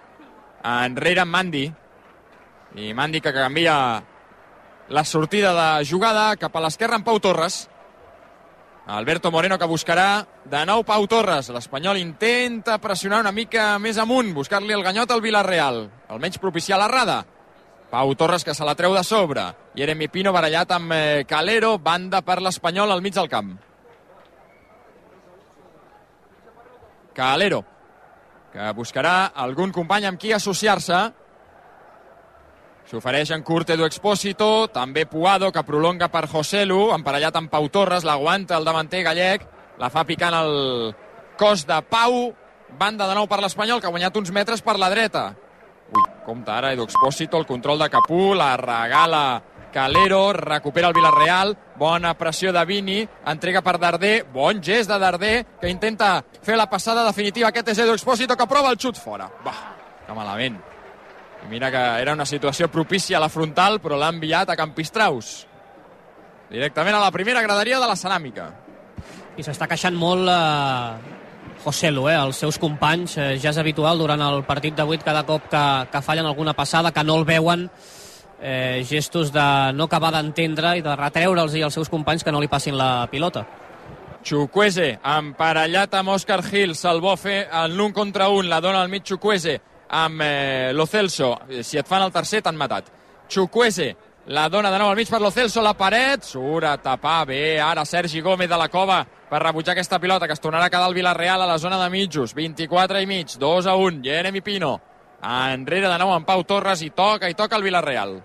enrere amb Mandy, i Mandy que canvia la sortida de jugada cap a l'esquerra amb Pau Torres. Alberto Moreno que buscarà de nou Pau Torres. L'Espanyol intenta pressionar una mica més amunt, buscar-li el ganyot al Villarreal. Almenys propiciar l'errada. Pau Torres que se la treu de sobre. Jeremy Pino barallat amb eh, Calero, banda per l'Espanyol al mig del camp. Calero, que buscarà algun company amb qui associar-se. S'ofereix en curt Edu Expósito, també Puado, que prolonga per Joselu, emparellat amb Pau Torres, l'aguanta el davanter gallec, la fa picant el cos de Pau, Banda de nou per l'Espanyol, que ha guanyat uns metres per la dreta. Ui, compte ara, Edu Expósito, el control de Capú, la regala Calero, recupera el Villarreal, bona pressió de Vini, entrega per Darder, bon gest de Darder, que intenta fer la passada definitiva. Aquest és Edu Expósito, que prova el xut fora. Va, que malament. I mira que era una situació propícia a la frontal, però l'ha enviat a Campistraus. Directament a la primera graderia de la ceràmica. I s'està queixant molt eh, José Lu, eh, els seus companys. Eh, ja és habitual durant el partit de 8 cada cop que, que fallen alguna passada, que no el veuen, eh, gestos de no acabar d'entendre i de retreure'ls i als seus companys que no li passin la pilota. Chukwese, emparellat amb Òscar Gil, se'l vol fer en l'un contra un, la dona al mig Chukwese amb eh, Lo Celso. Si et fan el tercer, t'han matat. Chukwese, la dona de nou al mig per Lo Celso, la paret, surt a tapar bé, ara Sergi Gómez de la Cova per rebutjar aquesta pilota que es tornarà a quedar al Villarreal a la zona de mitjos, 24 i mig, 2 a 1, Jeremy Pino, enrere de nou en Pau Torres i toca i toca el Villarreal.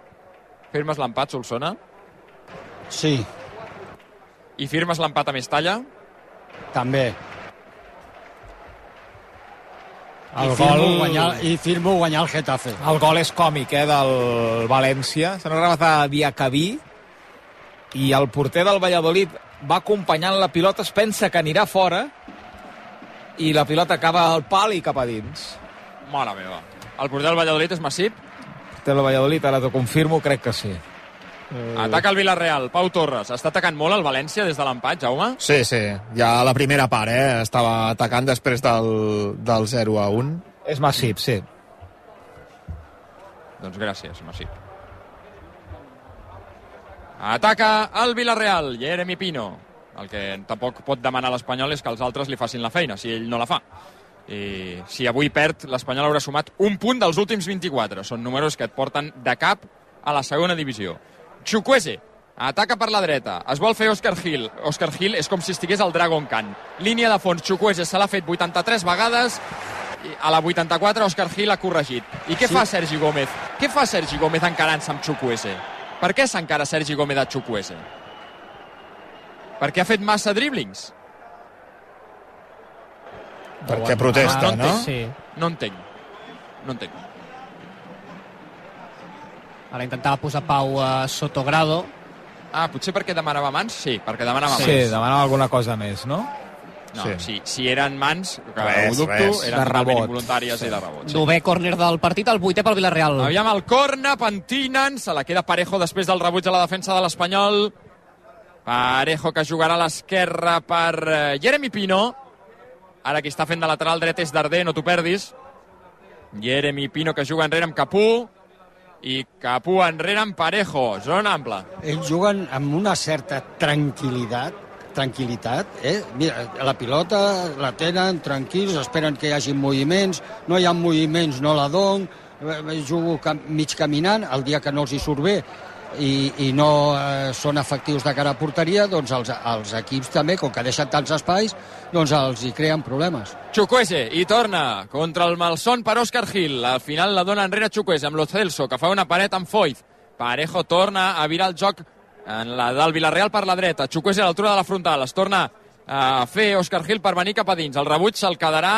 Firmes l'empat, Solsona? Sí, I firmes l'empat a Mestalla? també. El I firmo, gol- guanyar, I firmo guanyar el Getafe. El gol és còmic, eh, del València. Se n'ha rebat a Diacabí i el porter del Valladolid va acompanyant la pilota, es pensa que anirà fora i la pilota acaba al pal i cap a dins. Mare meva. El porter del Valladolid és Massip. Té el Valladolid, ara t'ho confirmo, crec que sí. Ataca el Villarreal. Pau Torres. Està atacant molt el València des de l'empat, Jaume? Sí, sí, ja a la primera part, eh? Estava atacant després del, del 0 a 1. És massiv, sí. Doncs gràcies, Massip. Ataca el Villarreal, Jeremy Pino. El que tampoc pot demanar l'Espanyol és que els altres li facin la feina, si ell no la fa. I si avui perd, l'Espanyol haurà sumat un punt dels últims 24. Són números que et porten de cap a la segona divisió. Chukwese, ataca per la dreta. Es vol fer Oscar Gil. Oscar Gil és com si estigués al Dragon Khan. Línia de fons, Chukwese se l'ha fet 83 vegades i a la 84 Òscar Gil ha corregit. I què sí. fa Sergi Gómez? Què fa Sergi Gómez encarant-se amb Chukwese? Per què s'encara Sergi Gómez a Chukwese? Perquè ha fet massa driblings? Perquè protesta, Ah, no? Sí. No entenc. No entenc. Ara intentava posar Pau a Sotogrado. Ah, potser perquè demanava mans? Sí, perquè demanava Sí, mans. demanava alguna cosa més, no? No, Sí. sí. si, si eren mans, que Res, ho dubto, res. eren De totalment rebot. involuntàries i de rebot. Sí. Nové córner del partit, el vuitè pel Villarreal. Aviam el corna, pentinen, se la queda Parejo després del rebuig a la defensa de l'Espanyol. Parejo que jugarà a l'esquerra per eh, Jeremy Pino. Ara qui està fent de lateral dret és Darder, no t'ho perdis. Jeremy Pino que juga enrere amb Capú i Capú enrere amb Parejo. Zona ampla. Ells juguen amb una certa tranquil·litat, tranquil·litat, eh? Mira, la pilota la tenen tranquils, esperen que hi hagi moviments, no hi ha moviments, no la don, eh, jugo cam mig caminant, el dia que no els hi surt bé i, i no eh, són efectius de cara a porteria, doncs els, els equips també, com que deixen tants espais, doncs els hi creen problemes. Chukwese i torna contra el malson per Òscar Gil. Al final la dona enrere Chukwese amb Lo Celso, que fa una paret amb Foyt. Parejo torna a virar el joc en la del Villarreal per la dreta. Chukwese a l'altura de la frontal. Es torna a fer Òscar Gil per venir cap a dins. El rebuig se'l quedarà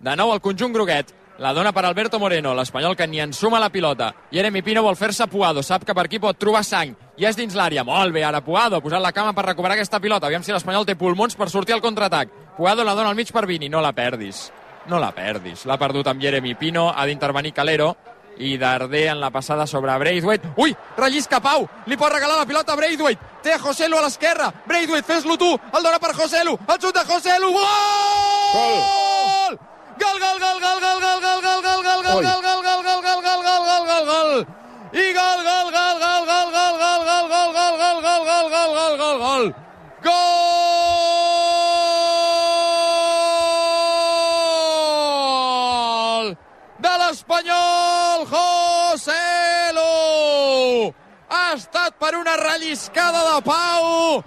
de nou el conjunt groguet. La dona per Alberto Moreno, l'espanyol que ni ensuma la pilota. Jeremy Pino vol fer-se Puado, sap que per aquí pot trobar sang. I és dins l'àrea. Molt bé, ara Puado, posant la cama per recuperar aquesta pilota. Aviam si l'espanyol té pulmons per sortir al contraatac. Puado la dona al mig per Vini. No la perdis. No la perdis. L'ha perdut amb Jeremy Pino. Ha d'intervenir Calero i Darder en la passada sobre Braithwaite. Ui, rellisca Pau, li pot regalar la pilota a Braithwaite. Té a Joselu a l'esquerra. Braithwaite, fes-lo tu. El dona per Joselu. El xut de Joselu. Gol! Gol, gol, gol, gol, gol, gol, gol, gol, gol, gol, gol, gol, gol, gol, gol, gol, gol, gol, gol, gol, gol. I gol, gol, gol, gol, gol, gol, gol, gol, gol, gol, gol, gol, gol, gol, gol, gol, gol. Gol de l'Espanyol, José Lu. Ha estat per una relliscada de Pau.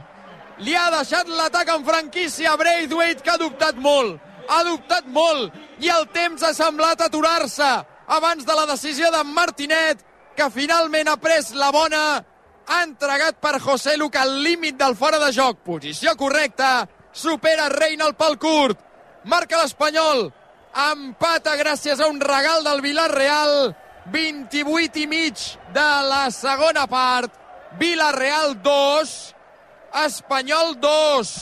Li ha deixat l'atac en franquícia a Braithwaite, que ha dubtat molt. Ha dubtat molt i el temps ha semblat aturar-se abans de la decisió d'en Martinet, que finalment ha pres la bona. Ha entregat per José Lu, que al límit del fora de joc. Posició correcta. Supera Reina el pal curt. Marca l'Espanyol. empata gràcies a un regal del Villarreal, 28 i mig de la segona part, Villarreal 2, Espanyol 2.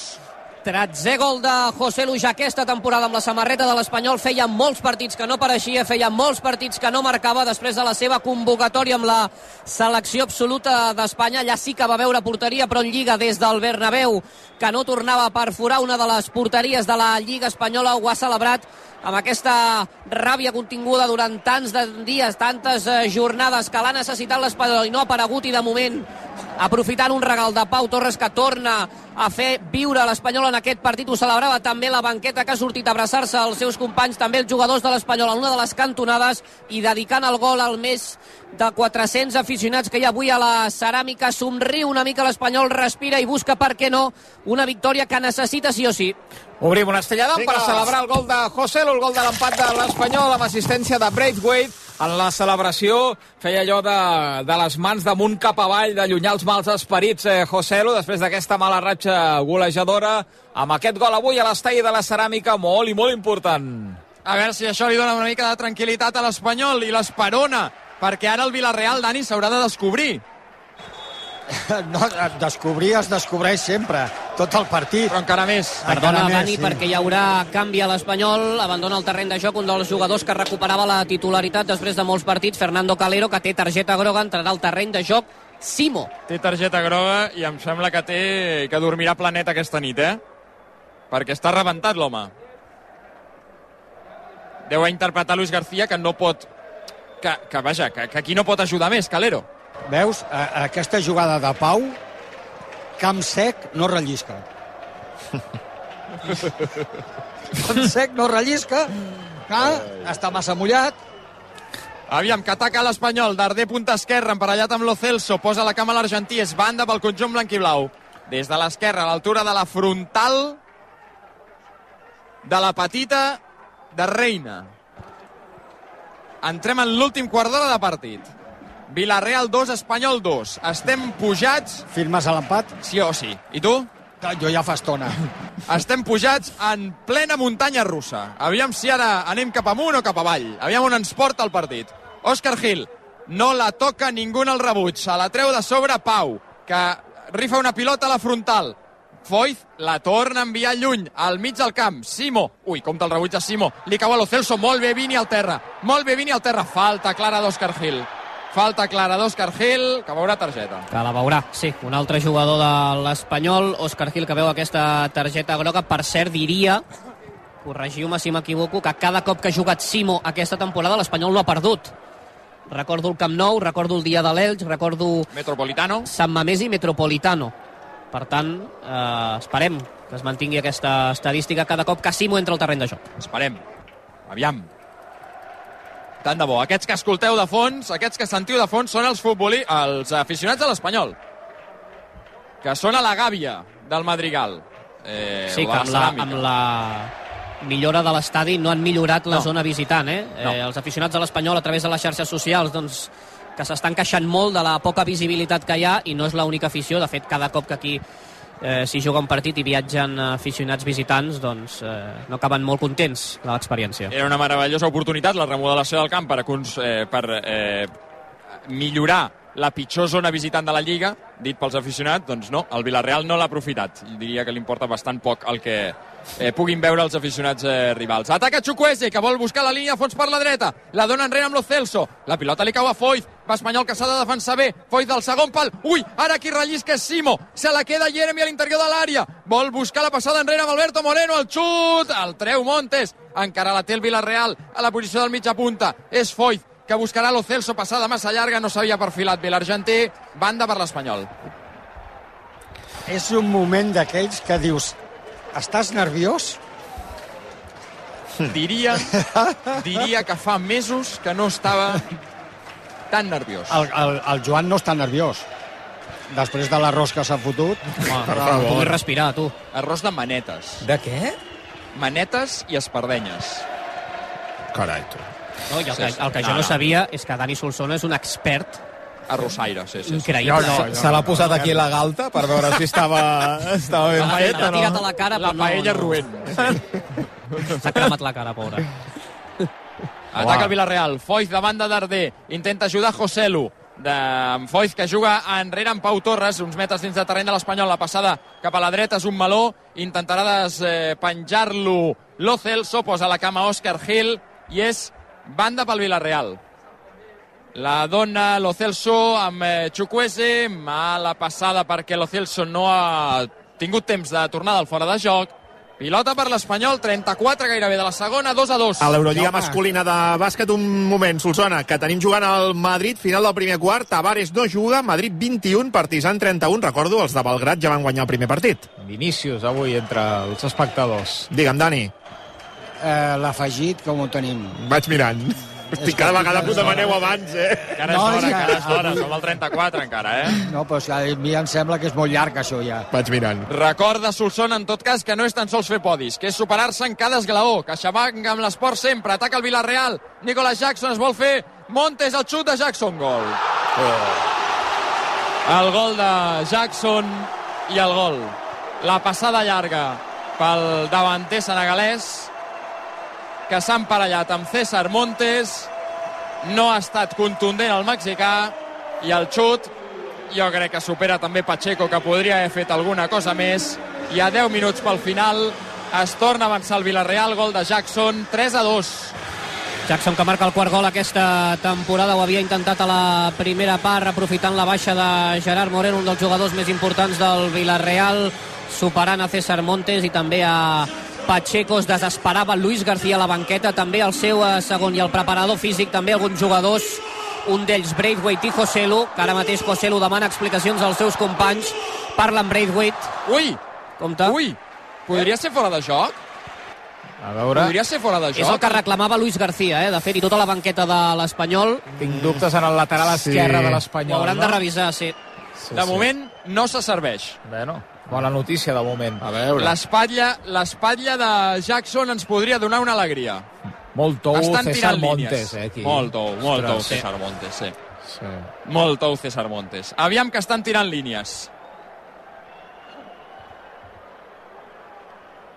Tretzè gol de José Luis aquesta temporada amb la samarreta de l'Espanyol. Feia molts partits que no pareixia, feia molts partits que no marcava després de la seva convocatòria amb la selecció absoluta d'Espanya. Allà sí que va veure porteria, però en Lliga des del Bernabéu, que no tornava a perforar una de les porteries de la Lliga Espanyola, ho ha celebrat amb aquesta ràbia continguda durant tants de dies, tantes eh, jornades que l'ha necessitat l'Espanyol i no ha aparegut i de moment aprofitant un regal de Pau Torres que torna a fer viure l'Espanyol en aquest partit. Ho celebrava també la banqueta que ha sortit a abraçar-se als seus companys, també els jugadors de l'Espanyol en una de les cantonades i dedicant el gol al més de 400 aficionats que hi ha avui a la ceràmica. Somriu una mica l'Espanyol, respira i busca, per què no, una victòria que necessita sí o sí. Obrim un estellador Vinga. per celebrar el gol de José, el gol de l'empat de l'Espanyol amb assistència de Braithwaite. En la celebració feia allò de, de les mans damunt cap avall, d'allunyar els mals esperits eh, José Lu, després d'aquesta mala ratxa golejadora, amb aquest gol avui a l'estadi de la Ceràmica, molt i molt important. A veure si això li dona una mica de tranquil·litat a l'Espanyol i l'Esperona, perquè ara el Villarreal, Dani, s'haurà de descobrir. [LAUGHS] No, descobrir es descobreix sempre, tot el partit. Però encara més. Perdona, Encara més, Dani, sí. perquè hi haurà canvi a l'Espanyol. Abandona el terreny de joc un dels jugadors que recuperava la titularitat després de molts partits, Fernando Calero, que té targeta groga, entrarà al terreny de joc Simo. Té targeta groga i em sembla que té que dormirà planet aquesta nit, eh? Perquè està rebentat l'home. Deu interpretar Luis García que no pot... Que, que vaja, que, que aquí no pot ajudar més, Calero. Veus, a, aquesta jugada de Pau, camp sec no rellisca. camp sec no rellisca, ah, està massa mullat, Aviam, que ataca l'Espanyol. Darder, punta esquerra, emparellat amb Lo Celso. Posa la cama a l'argentí. És banda pel conjunt blau. Des de l'esquerra, a l'altura de la frontal de la petita de Reina. Entrem en l'últim quart d'hora de partit. Villarreal 2, Espanyol 2. Estem pujats, firmes a l'empat, sí o sí. I tu? jo ja fa estona. [LAUGHS] Estem pujats en plena muntanya russa. Aviam si ara anem cap amunt o cap avall. Aviam on ens porta el partit. Òscar Gil no la toca ningú en el rebuig. Se la treu de sobre Pau, que rifa una pilota a la frontal. Foyth la torna a enviar lluny, al mig del camp. Simo, ui, compta el rebuig de Simo. Li cau a lo Celso, molt bé Vini al terra. Molt bé Vini al terra. Falta clara d'Òscar Gil. Falta clara d'Òscar Gil, que veurà targeta. Que la veurà, sí. Un altre jugador de l'Espanyol, Òscar Gil, que veu aquesta targeta groga. Per cert, diria, corregiu-me si m'equivoco, que cada cop que ha jugat Simo aquesta temporada l'Espanyol no ha perdut. Recordo el Camp Nou, recordo el dia de l'Elx, recordo Metropolitano. Sant Mamés i Metropolitano. Per tant, eh, esperem que es mantingui aquesta estadística cada cop que Simo entra al terreny de joc. Esperem. Aviam. Tant de bo. Aquests que escolteu de fons, aquests que sentiu de fons, són els, futboli... els aficionats de l'Espanyol. Que són a la gàbia del Madrigal. Eh, Sí, que amb la, amb la millora de l'estadi no han millorat la No. zona visitant, eh? No. eh? Els aficionats de l'Espanyol a través de les xarxes socials doncs, que s'estan queixant molt de la poca visibilitat que hi ha i no és l'única afició, de fet cada cop que aquí eh, s'hi juga un partit i viatgen aficionats visitants doncs eh, no acaben molt contents de l'experiència. Era una meravellosa oportunitat la remodelació del camp per, eh, per eh, millorar la pitjor zona visitant de la Lliga, dit pels aficionats, doncs no, el Villarreal no l'ha aprofitat. Diria que li importa bastant poc el que eh, puguin veure els aficionats eh, rivals. Ataca Chukwese, que vol buscar la línia a fons per la dreta. La dona enrere amb lo Celso. La pilota li cau a Foyth. Va Espanyol que s'ha de defensar bé. Foyth del segon pal. Ui, ara qui rellisca és Simo. Se la queda Jeremy a l'interior de l'àrea. Vol buscar la passada enrere amb Alberto Moreno. El xut, el treu Montes. Encara la té el Villarreal a la posició del mitja punta. És Foyth que buscarà lo Celso passada massa llarga, no s'havia perfilat bé l'argentí, banda per l'Espanyol. És un moment d'aquells que dius, estàs nerviós? Diria, [LAUGHS] diria que fa mesos que no estava tan nerviós. El, el, el Joan no està nerviós. Després de l'arròs que s'ha fotut, Per favor. Puguis respirar, tu. Arròs de manetes. De què? Manetes i espardenyes. Carai, tu. No, I el, que, Sí, sí. el que jo No, no, no. sabia és que Dani Solsona és un expert Arrossaire, sí, sí. sí. increïble. Jo no, Se l'ha posat aquí a la galta per veure si estava, estava ben L'ha fet l'ha tirat no? a la cara, La però no, paella no. roent. S'ha cremat la cara, pobre. [LAUGHS] Ataca el Villarreal. Foyz de banda d'Ardé. Intenta ajudar Joselu. De Foyz que juga enrere amb Pau Torres, uns metres dins de terreny de l'Espanyol. La passada cap a la dreta és un meló. Intentarà despenjar-lo Lo Celso, posa la cama Òscar Gil i és banda pel Villarreal. La dona Lo Celso amb eh, Chukwese, mala passada perquè Lo Celso no ha tingut temps de tornar del fora de joc. Pilota per l'Espanyol, 34 gairebé de la segona, 2 a 2. A l'Eurolliga masculina de bàsquet, un moment, Solsona, que tenim jugant al Madrid, final del primer quart, Tavares no juga, Madrid 21, Partizan 31, recordo, els de Belgrat ja van guanyar el primer partit. Vinícius avui entre els espectadors. Digue'm, Dani, Eh, L'afegit, com ho tenim? vaig mirant. Hosti, cada vegada que ho demaneu abans, eh? Encara és No, d'hora, és que- encara és d'hora, som al 34 encara, eh? No, però és que a mi em sembla que és molt llarg, això, ja. Vaig mirant. Recorda Solsona, en tot cas, que no és tan sols fer podis, que és superar-se en cada esglaó. CaixaBank amb l'esport sempre, ataca el Villarreal. Nicolas Jackson es vol fer. Montes, el xut de Jackson, gol. El gol de Jackson i el gol. La passada llarga pel davanter senegalès que s'ha emparellat amb César Montes. No ha estat contundent el mexicà i el xut jo crec que supera també Pacheco, que podria haver fet alguna cosa més. I a 10 minuts pel final es torna a avançar el Villarreal, gol de Jackson, 3 a 2. Jackson que marca el quart gol aquesta temporada ho havia intentat a la primera part aprofitant la baixa de Gerard Moreno un dels jugadors més importants del Villarreal superant a César Montes i també a Pacheco es desesperava Luis García a la banqueta també el seu eh, segon i el preparador físic també alguns jugadors un d'ells Braithwaite i Joselu que ara mateix Joselu demana explicacions als seus companys parla amb Braithwaite Ui, compte ui, podria ser fora de joc? A veure, Podria ser fora de és el joc? que reclamava Luis García, eh? de fet, i tota la banqueta de l'Espanyol tinc dubtes en el lateral Sí. esquerre de ho l'Espanyol. hauran no? de revisar, sí. Sí, De sí. moment no se serveix. Bueno, bona notícia de moment. A veure. L'espatlla l'espatlla de Jackson ens podria donar una alegria. Molt tou Estan César tirant Montes, eh, aquí. Molt tou, molt tou Ostres. César Montes, sí. Sí. Molt tou César Montes. Aviam que estan tirant línies.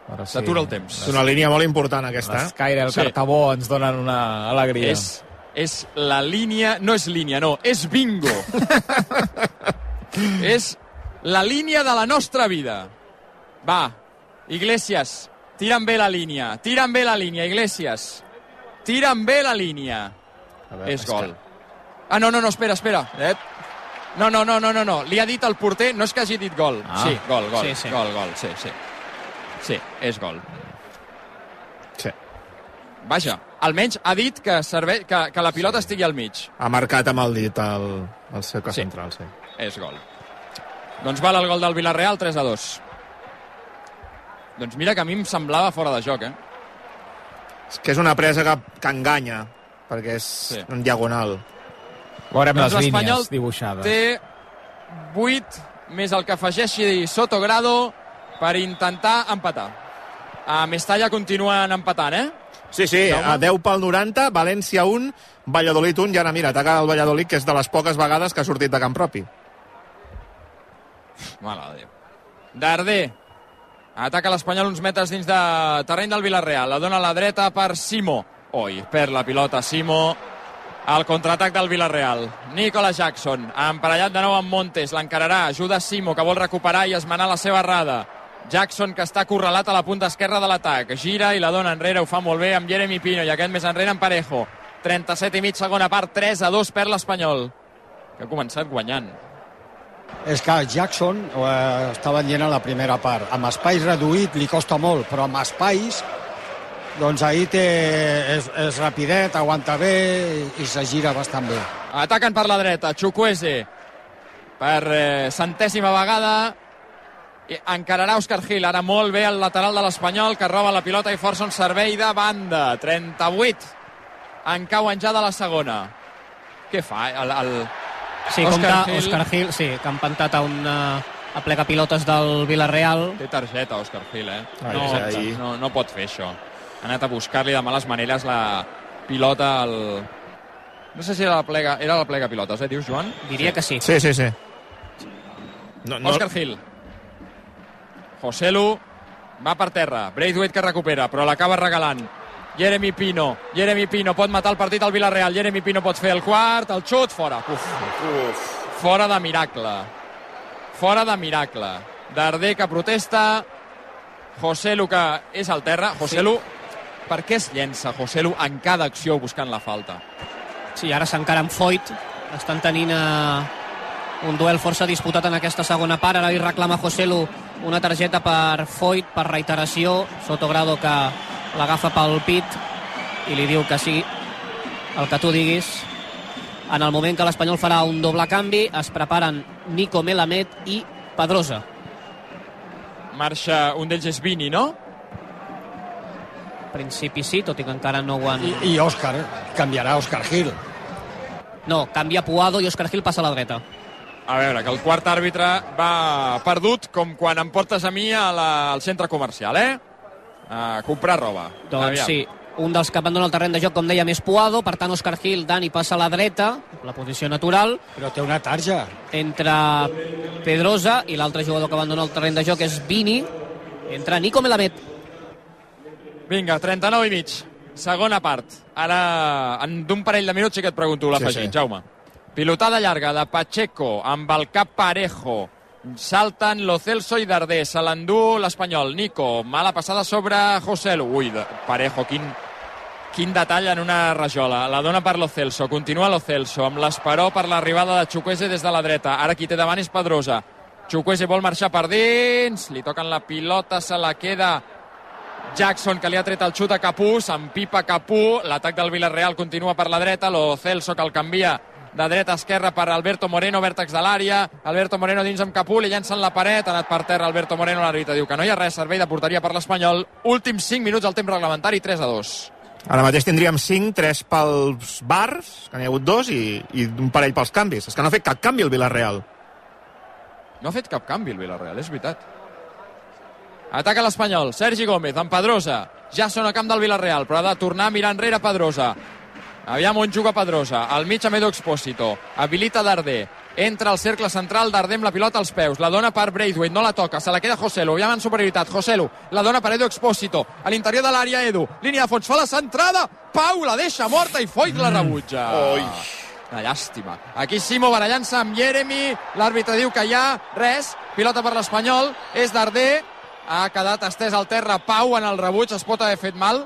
Ara sí. S'atura el temps. És una línia molt important, aquesta. L'Escaire, el Sí. Cartabó ens donen una alegria. És, és la línia... No és línia, no, és bingo. [LAUGHS] és la línia de la nostra vida. Va, Iglesias, tiren bé la línia, tiren bé la línia, Iglesias. Tiren bé la línia. A veure, És gol. Ah, no, no, no, espera, espera. Eh? No, no, no, no, no, no. Li ha dit el porter, no és que hagi dit gol. Ah. Sí, gol, gol, Sí, sí. gol, gol, sí, sí. Sí, és gol. Sí. Vaja, almenys ha dit que, servei, que, que la pilota estigui al mig. Ha marcat amb el dit el, el cercle Sí. central, sí. És gol. Doncs val el gol del Villarreal, 3 a 2. Doncs mira que a mi em semblava fora de joc, eh? És que és una presa que, que enganya, perquè és Sí. en diagonal. Veurem Doncs les línies dibuixades. Té 8 més el que afegeixi Sotogrado per intentar empatar. A Mestalla continuen empatant, eh? Sí, sí, a 10 pel 90, València 1, Valladolid 1, i ara mira, ataca el Valladolid, que és de les poques vegades que ha sortit de camp propi. Mare de Déu. Darder. Ataca l'Espanyol uns metres dins de terreny del Villarreal. La dona a la dreta per Simo. Oi, perd la pilota Simo. El contraatac del Villarreal. Nicola Jackson, emparellat de nou amb Montes, l'encararà, ajuda Simo, que vol recuperar i esmenar la seva errada. Jackson, que està acorralat a la punta esquerra de l'atac. Gira i la dona enrere, ho fa molt bé amb Jeremy Pino i aquest més enrere en Parejo. 37 i mig, segona part, 3 a 2 per l'Espanyol, que ha començat guanyant. És que Jackson, eh, estava dient a la primera part, amb espais reduït li costa molt, però amb espais doncs ahir té, és, és rapidet, aguanta bé i se gira bastant bé. Ataquen per la dreta, Chukwese per eh, centèsima vegada. I encararà Òscar Gil, ara molt bé el lateral de l'Espanyol que roba la pilota i força un servei de banda. 38 en cauen ja de la segona. Què fa? El, el... Sí, Òscar compta Gil. Òscar Gil, sí, que ha empantat a un a plega pilotes del Villarreal. té targeta Òscar Gil eh? Ai, no, ai. no, no pot fer això ha anat a buscar-li de males maneres la pilota al... no sé si era la plega, era la plega pilotes, eh, dius Joan? Diria que sí. Sí, sí, sí. No, no, Òscar Gil. Joselu va per terra. Braithwaite que recupera, però l'acaba regalant. Jeremy Pino, Jeremy Pino pot matar el partit al Villarreal, Jeremy Pino pot fer el quart, el xut, fora. Uf, uf. Fora de miracle. Fora de miracle. Darder que protesta, José Lu que és al terra. José Lu, per què es llença José Lu en cada acció buscant la falta? Sí, ara s'encara amb Foyt. Estan tenint eh, un duel força disputat en aquesta segona part. Ara li reclama José Lu una targeta per Foyt, per reiteració. Sotogrado que l'agafa pel pit i li diu que sí, el que tu diguis. En el moment que l'Espanyol farà un doble canvi, es preparen Nico Melamed i Pedrosa. Marxa, un d'ells és Vini, no? Principi sí, tot i que encara no ho han... I, i Òscar, canviarà Òscar Gil. No, canvia Puado i Òscar Gil passa a la dreta. A veure, que el quart àrbitre va perdut com quan em portes a mi a la, al centre comercial, eh? A comprar roba. Doncs Aviam. sí, un dels que abandona el terreny de joc, com deia, més Puado, per tant Òscar Gil, Dani passa a la dreta, la posició natural, Però té una tarja. entre Pedrosa i l'altre jugador que abandona el terreny de joc és Vini, entra Nico Melamed. Vinga, 39 i mig. Segona part. Ara, en d'un parell de minuts sí que et pregunto l'afegit, Sí, sí, sí. Jaume. Pilotada llarga de Pacheco amb el cap parejo. Salten Lo Celso i Darder. Se l'endú l'Espanyol. Nico, mala passada sobre José Lu. Ui, Parejo, quin, quin detall en una rajola. La dona per Lo Celso. Continua Lo Celso amb l'esperó per l'arribada de Chukwese des de la dreta. Ara qui té davant és Pedrosa. Chukwese vol marxar per dins. Li toquen la pilota, se la queda Jackson, que li ha tret el xut a Capú, s'empipa Capú, l'atac del Villarreal continua per la dreta, lo Celso que el canvia de dreta a esquerra per Alberto Moreno, vèrtex de l'àrea, Alberto Moreno dins amb Capú, li llencen la paret, ha anat per terra Alberto Moreno, l'àrbitre diu que no hi ha res, servei de porteria per l'Espanyol, últims 5 minuts al temps reglamentari, 3 a 2. Ara mateix tindríem 5, 3 pels bars, que n'hi ha hagut dos, i, i un parell pels canvis. És que no ha fet cap canvi el Villarreal. No ha fet cap canvi el Villarreal, és veritat. Ataca l'Espanyol, Sergi Gómez, amb Pedrosa. Ja són a camp del Villarreal, però ha de tornar a mirar enrere Pedrosa. Aviam on juga Pedrosa. Al mig a Medo Expósito. Habilita Darder. Entra al cercle central, Darder amb la pilota als peus. La dona per Braithwaite, no la toca. Se la queda Joselu. Aviam en superioritat. Joselu. La dona per Edu Expósito. A l'interior de l'àrea, Edu. Línia de fons. Fa la centrada. Pau la deixa morta i Foyt la rebutja. Oi. Una llàstima. Aquí Simo barallant-se amb Jeremy. L'àrbitre diu que hi ha res. Pilota per l'Espanyol. És Darder. Ha quedat estès al terra Pau en el rebuig. Es pot haver fet mal.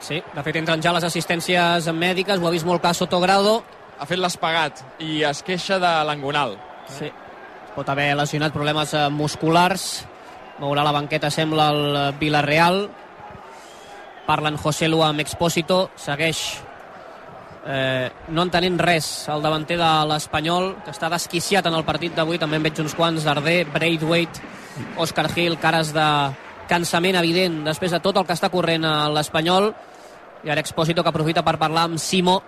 Sí, de fet entren ja les assistències mèdiques, ho ha vist molt clar Sotogrado. Ha fet l'espagat i es queixa de l'angonal. Sí, es pot haver lesionat problemes eh, musculars. Mourà la banqueta, sembla, el Villarreal. Parlen José Lu amb Expósito. Segueix eh, no entenent res el davanter de l'Espanyol, que està desquiciat en el partit d'avui. També en veig uns quants, Darder, Braithwaite, Oscar Gil, cares de cansament evident després de tot el que està corrent a l'Espanyol. I ara Expósito que aprofita per parlar amb Simo,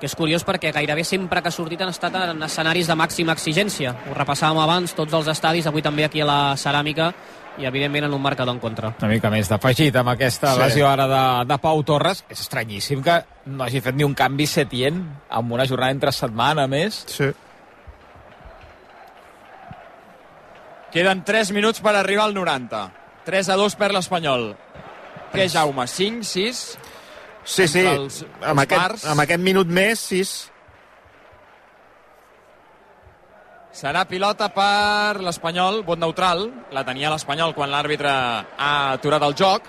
que és curiós perquè gairebé sempre que ha sortit han estat en escenaris de màxima exigència. Ho repassàvem abans, tots els estadis, avui també aquí a la Ceràmica, i evidentment en un marcador en contra. Una mica més d'afegit amb aquesta Sí. lesió ara de, de Pau Torres. És estranyíssim que no hagi fet ni un canvi Setién amb una jornada entre setmana més. Sí. Queden 3 minuts per arribar al 90. 3 a 2 per l'Espanyol. Què, Jaume? 5, 6? Sí, sí, Entre els- amb, els aquest, amb aquest minut més, sis. Serà pilota per l'Espanyol, vot neutral. La tenia l'Espanyol quan l'àrbitre ha aturat el joc.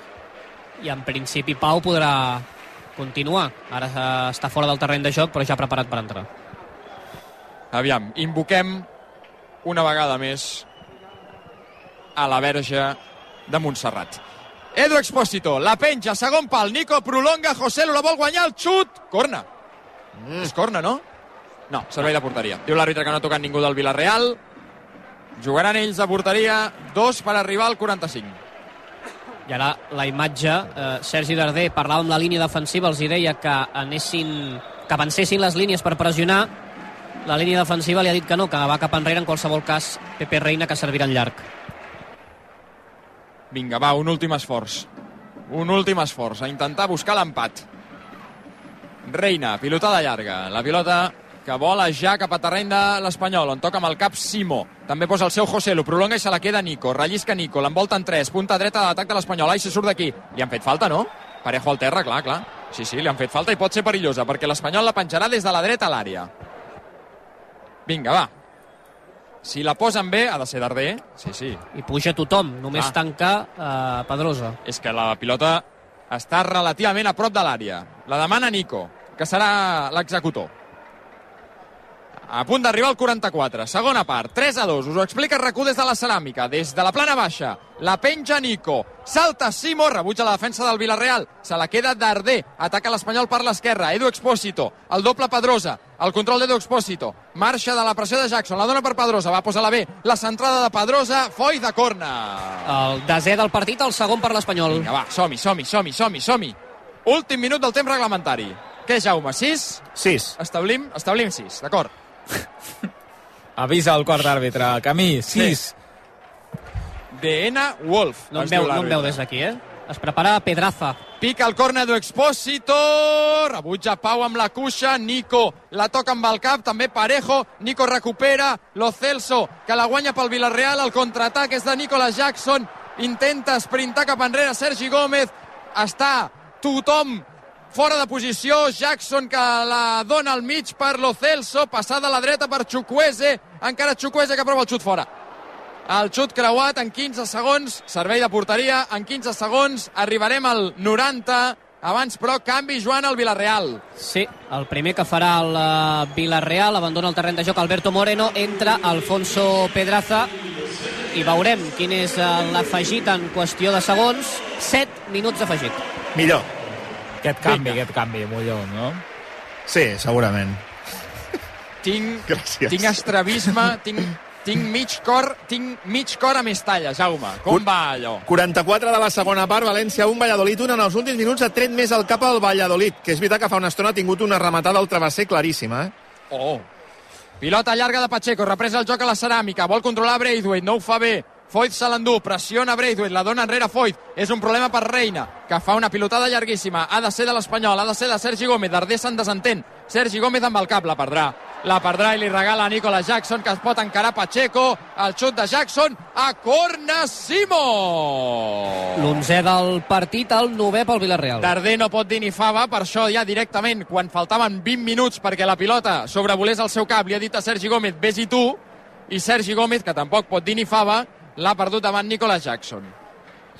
I en principi Pau podrà continuar. Ara eh, està fora del terreny de joc, però ja preparat per entrar. Aviam, invoquem una vegada més a la verge de Montserrat. Edu Expósito, la penja, segon pal, Nico prolonga, José Lu la vol guanyar, el xut, corna. Mm. És corna, no? No, servei de porteria. Diu l'àrbitre que no ha tocat ningú del Villarreal. Jugaran ells de porteria, dos per arribar al 45. I ara la imatge, eh, Sergi Darder parlava amb la línia defensiva, els hi deia que anessin, que avancessin les línies per pressionar. La línia defensiva li ha dit que no, que va cap enrere, en qualsevol cas, Pepe Reina, que servirà en llarg. Vinga, va, un últim esforç. Un últim esforç, a intentar buscar l'empat. Reina, pilotada llarga. La pilota que vola ja cap a terreny de l'Espanyol, on toca amb el cap Simo. També posa el seu José, lo prolonga i se la queda Nico. Rellisca Nico, l'envolta en tres, punta dreta de l'atac de l'Espanyol. Ai, se surt d'aquí. Li han fet falta, no? Parejo al terra, clar, clar. Sí, sí, li han fet falta i pot ser perillosa, perquè l'Espanyol la penjarà des de la dreta a l'àrea. Vinga, va. Si la posen bé, ha de ser Darder. Sí, sí. I puja tothom, només Ah. tancar eh, Pedrosa. És que la pilota està relativament a prop de l'àrea. La demana Nico, que serà l'executor. A punt d'arribar al 44. Segona part, 3 a 2. Us ho explica RAC1 des de la ceràmica. Des de la plana baixa, la penja Nico. Salta Simo, rebutja la defensa del Villarreal. Se la queda Darder. Ataca l'Espanyol per l'esquerra. Edu Expósito. El doble Pedrosa. El control d'Edu Expósito. Marxa de la pressió de Jackson. La dona per Pedrosa. Va posar la B. La centrada de Pedrosa. Foi de corna. El desè del partit, el segon per l'Espanyol. Vinga, va, som-hi, som-hi, som-hi, som-hi, som-hi. Últim minut del temps reglamentari. Què, Jaume, 6? 6. Establim, establim 6, d'acord. Avisa el quart d'àrbitre. Camí, 6. DN Wolf. No em veu, no em veu des d'aquí, eh? Es prepara Pedraza. Pica el córner d'Expósito, rebutja Pau amb la cuixa, Nico la toca amb el cap, també Parejo, Nico recupera, Lo Celso, que la guanya pel Villarreal, el contraatac és de Nicolas Jackson, intenta sprintar cap enrere Sergi Gómez, està tothom fora de posició, Jackson que la dona al mig per Lo Celso, passada a la dreta per Chukwueze, encara Chukwueze que prova el xut fora. El xut creuat en 15 segons, servei de porteria, en 15 segons, arribarem al 90, abans però canvi Joan al Villarreal. Sí, el primer que farà el eh, Villarreal, abandona el terreny de joc Alberto Moreno, entra Alfonso Pedraza i veurem quin és eh, l'afegit en qüestió de segons. 7 minuts afegit. Millor. Aquest canvi, aquest canvi, Molló, no? Sí, segurament. Tinc, Gràcies. tinc estrabisme, tinc, tinc mig cor, tinc mig cor a Mestalla, Jaume. Com Un- va allò? 44 de la segona part, València 1, Valladolid 1. En els últims minuts ha tret més el cap al Valladolid, que és veritat que fa una estona ha tingut una rematada al travesser claríssima. Eh? Oh. Pilota llarga de Pacheco, represa el joc a la ceràmica, vol controlar Braithwaite, no ho fa bé. Foyt se l'endú, pressiona Braithwaite, la dona enrere Foyt. És un problema per Reina, que fa una pilotada llarguíssima. Ha de ser de l'Espanyol, ha de ser de Sergi Gómez. Darder se'n desentén. Sergi Gómez amb el cap, la perdrà. La perdrà i li regala a Nicolas Jackson, que es pot encarar Pacheco. El xut de Jackson a Corna Simo! L'11è del partit, el 9è pel Villarreal. Darder no pot dir ni fava, per això ja directament, quan faltaven 20 minuts perquè la pilota sobrevolés el seu cap, li ha dit a Sergi Gómez, vés-hi tu, i Sergi Gómez, que tampoc pot dir ni fava, l'ha perdut davant Nicolas Jackson.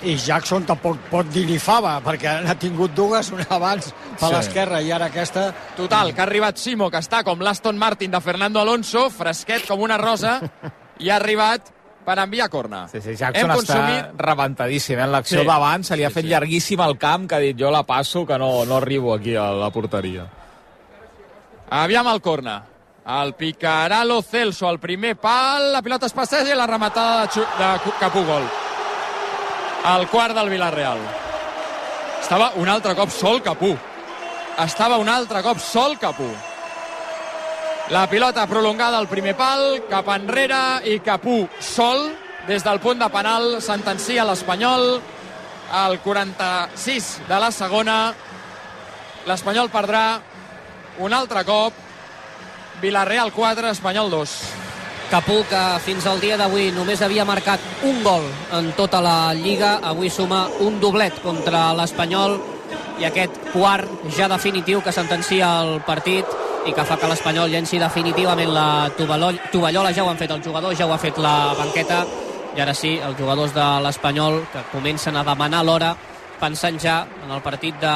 I Jackson tampoc pot dir ni fava, perquè n'ha tingut dues, una abans per Sí. l'esquerra i ara aquesta... Total, que ha arribat Simo, que està com l'Aston Martin de Fernando Alonso, fresquet com una rosa, i ha arribat per enviar corna. Sí, sí, Jackson Hem està consumit... rebentadíssim. En l'acció Sí. d'abans se li ha Sí, fet sí. llarguíssim el camp, que ha dit jo la passo, que no, no arribo aquí a la porteria. Aviam el corna. El picarà Lo Celso al primer pal, la pilota es passeja i la rematada de, de Capugol. El quart del Villarreal. Estava un altre cop sol Capú. Estava un altre cop sol Capú. La pilota prolongada al primer pal, cap enrere i Capú sol. Des del punt de penal sentencia l'Espanyol al 46 de la segona. L'Espanyol perdrà un altre cop. Villarreal 4, Espanyol 2. Capú, que fins al dia d'avui només havia marcat un gol en tota la Lliga, avui suma un doblet contra l'Espanyol i aquest quart ja definitiu que sentencia el partit i que fa que l'Espanyol llenci definitivament la tovallo- tovallola. Ja ho han fet els jugadors, ja ho ha fet la banqueta i ara sí, els jugadors de l'Espanyol que comencen a demanar l'hora pensant ja en el partit de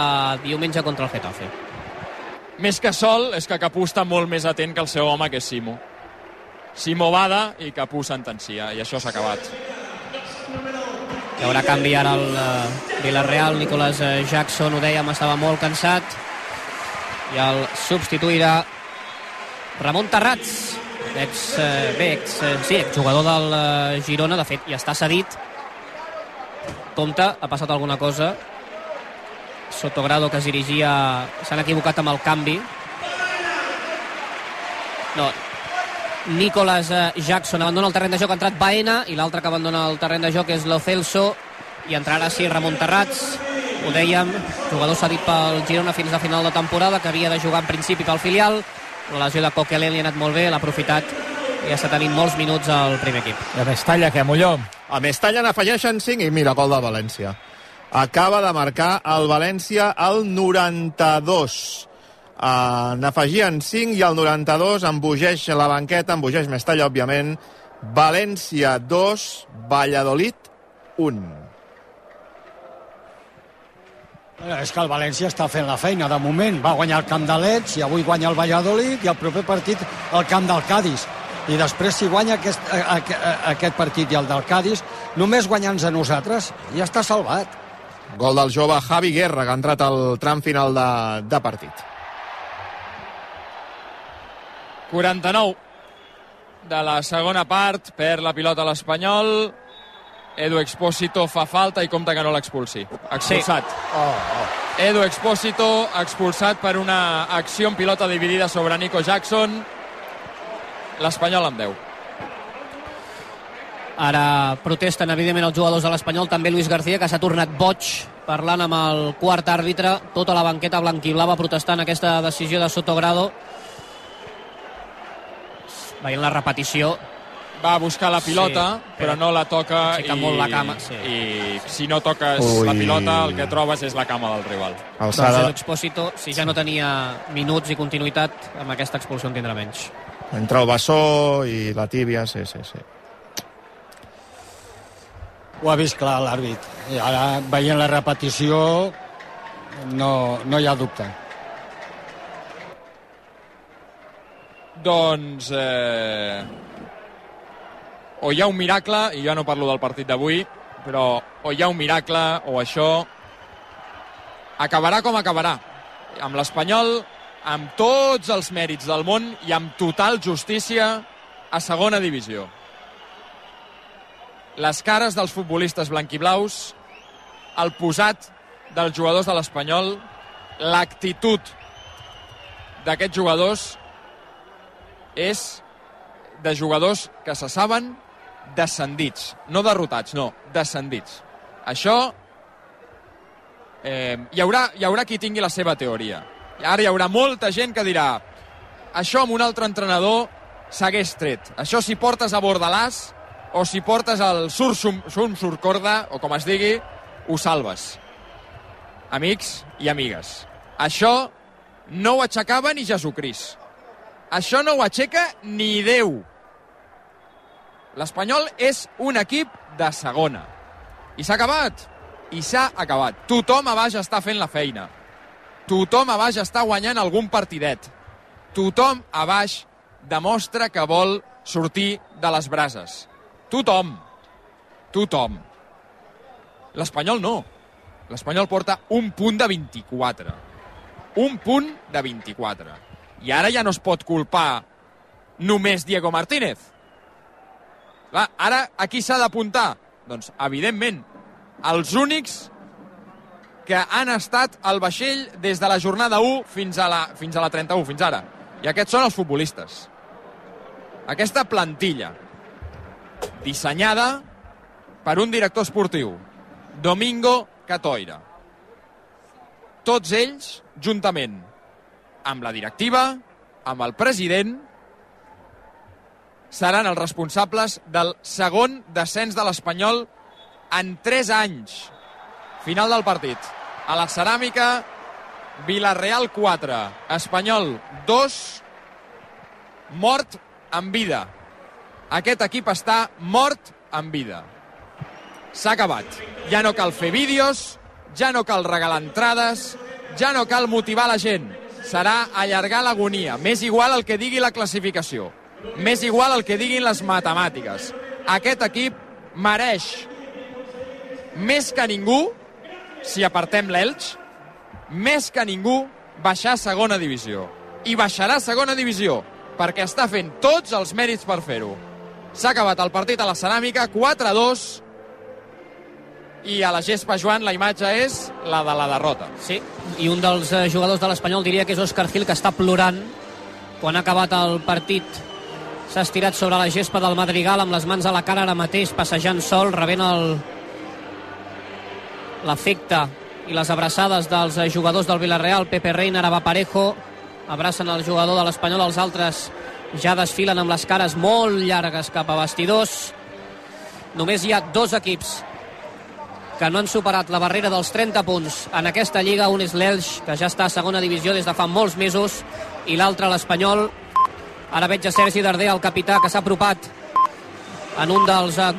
diumenge contra el Getafe. Més que sol, és que Capú està molt més atent que el seu home, que és Simo. Simo bada i Capú sentencia, i això s'ha acabat. Hi haurà canvi ara al eh, Villarreal. Nicolas eh, Jackson, ho dèiem, estava molt cansat. I el substituirà Ramon Terrats, ex, eh, bé, ex, eh, sí, exjugador del eh, Girona, de fet, i està cedit. Compte, ha passat alguna cosa. Sotogrado, que es dirigia... S'han equivocat amb el canvi. No, Nicolas eh, Jackson abandona el terreny de joc, ha entrat Baena, i l'altre que abandona el terreny de joc és Lo Celso, i entrarà sí Ramon Terrats, ho dèiem, jugador cedit pel Girona fins a final de temporada, que havia de jugar en principi pel filial, la lesió de Coquelin li ha anat molt bé, l'ha aprofitat i està tenint molts minuts al primer equip. I a Mestalla, què, Molló? A Mestalla n'afegeixen 5 i mira, gol de València. Acaba de marcar el València al 92. Uh, N'afegien 5 i al 92 embogeix la banqueta, embogeix Mestalla, òbviament. València 2, Valladolid 1. Eh, És que el València està fent la feina de moment. Va guanyar el camp de l'Ets i avui guanya el Valladolid i el proper partit el camp del Cádiz. I després, si guanya aquest, a, a, a, aquest partit i el del Cádiz, només guanyant-nos a nosaltres, ja està salvat. Gol del jove Javi Guerra, que ha entrat al tram final de, de partit. 49 de la segona part, per la pilota l'Espanyol. Edu Expósito fa falta i compta que no l'expulsi. Expulsat. Sí. Oh, oh. Edu Expósito expulsat per una acció en pilota dividida sobre Nico Jackson. L'Espanyol amb 10. Ara protesten, evidentment, els jugadors de l'Espanyol, també Luis García, que s'ha tornat boig parlant amb el quart àrbitre, tota la banqueta blanquiblava protestant aquesta decisió de Sotogrado. Veient la repetició, Va a buscar la pilota, Sí, però, però no la toca aixeca i, molt la cama, sí. i si no toques Ui. la pilota el que trobes és la cama del rival. doncs Alçada, l'Expósito, si ja no tenia minuts i continuïtat, amb aquesta expulsió en tindrà menys. entre el bessó i la tíbia, sí, sí, sí. Ho ha vist clar l'àrbit. I ara, veient la repetició, no, no hi ha dubte. Doncs... Eh... O hi ha un miracle, i jo no parlo del partit d'avui, però o hi ha un miracle, o això... Acabarà com acabarà. Amb l'Espanyol, amb tots els mèrits del món i amb total justícia a segona divisió. Les cares dels futbolistes blanquiblaus, el posat dels jugadors de l'Espanyol, l'actitud d'aquests jugadors és de jugadors que se saben descendits, no derrotats, no, descendits. Això eh, hi, haurà, hi haurà qui tingui la seva teoria. Ara hi haurà molta gent que dirà això amb un altre entrenador s'hagués tret. Això si portes a Bordalàs o si portes el Sur Sum, Sum Surcorda, o com es digui, ho salves. Amics i amigues. Això no ho aixecava ni Jesucrist. Això no ho aixeca ni Déu. L'Espanyol és un equip de segona. I s'ha acabat. I s'ha acabat. Tothom a baix està fent la feina. Tothom a baix està guanyant algun partidet. Tothom a baix demostra que vol sortir de les brases. Tothom. Tothom. L'Espanyol no. L'Espanyol porta un punt de 24. Un punt de 24. I ara ja no es pot culpar només Diego Martínez. Va, ara a qui s'ha d'apuntar? Doncs, evidentment, els únics que han estat al vaixell des de la jornada 1 fins a la, fins a la 31, fins ara. I aquests són els futbolistes. Aquesta plantilla, dissenyada per un director esportiu, Domingo Catoira. Tots ells, juntament amb la directiva, amb el president, seran els responsables del segon descens de l'Espanyol en 3 anys. Final del partit. A la ceràmica, Vilareal 4, Espanyol 2, mort en vida. Aquest equip està mort en vida. S'ha acabat. Ja no cal fer vídeos, ja no cal regalar entrades, ja no cal motivar la gent. Serà allargar l'agonia. M'és igual el que digui la classificació. M'és igual el que diguin les matemàtiques. Aquest equip mereix més que ningú, si apartem l'Elx, més que ningú baixar a segona divisió. I baixarà a segona divisió, perquè està fent tots els mèrits per fer-ho. S'ha acabat el partit a la ceràmica, 4-2, i a la gespa, Joan, la imatge és la de la derrota. Sí, i un dels eh, jugadors de l'Espanyol diria que és Òscar Gil, que està plorant quan ha acabat el partit. S'ha estirat sobre la gespa del Madrigal amb les mans a la cara ara mateix, passejant sol, rebent el l'efecte i les abraçades dels eh, jugadors del Villarreal. Pepe Reina, ara va parejo, abracen el jugador de l'Espanyol, els altres ja desfilen amb les cares molt llargues cap a vestidors. Només hi ha dos equips que no han superat la barrera dels 30 punts en aquesta lliga. Un és l'Elx, que ja està a segona divisió des de fa molts mesos, i l'altre l'Espanyol. Ara veig a Sergi Darder, el capità, que s'ha apropat en un dels eh,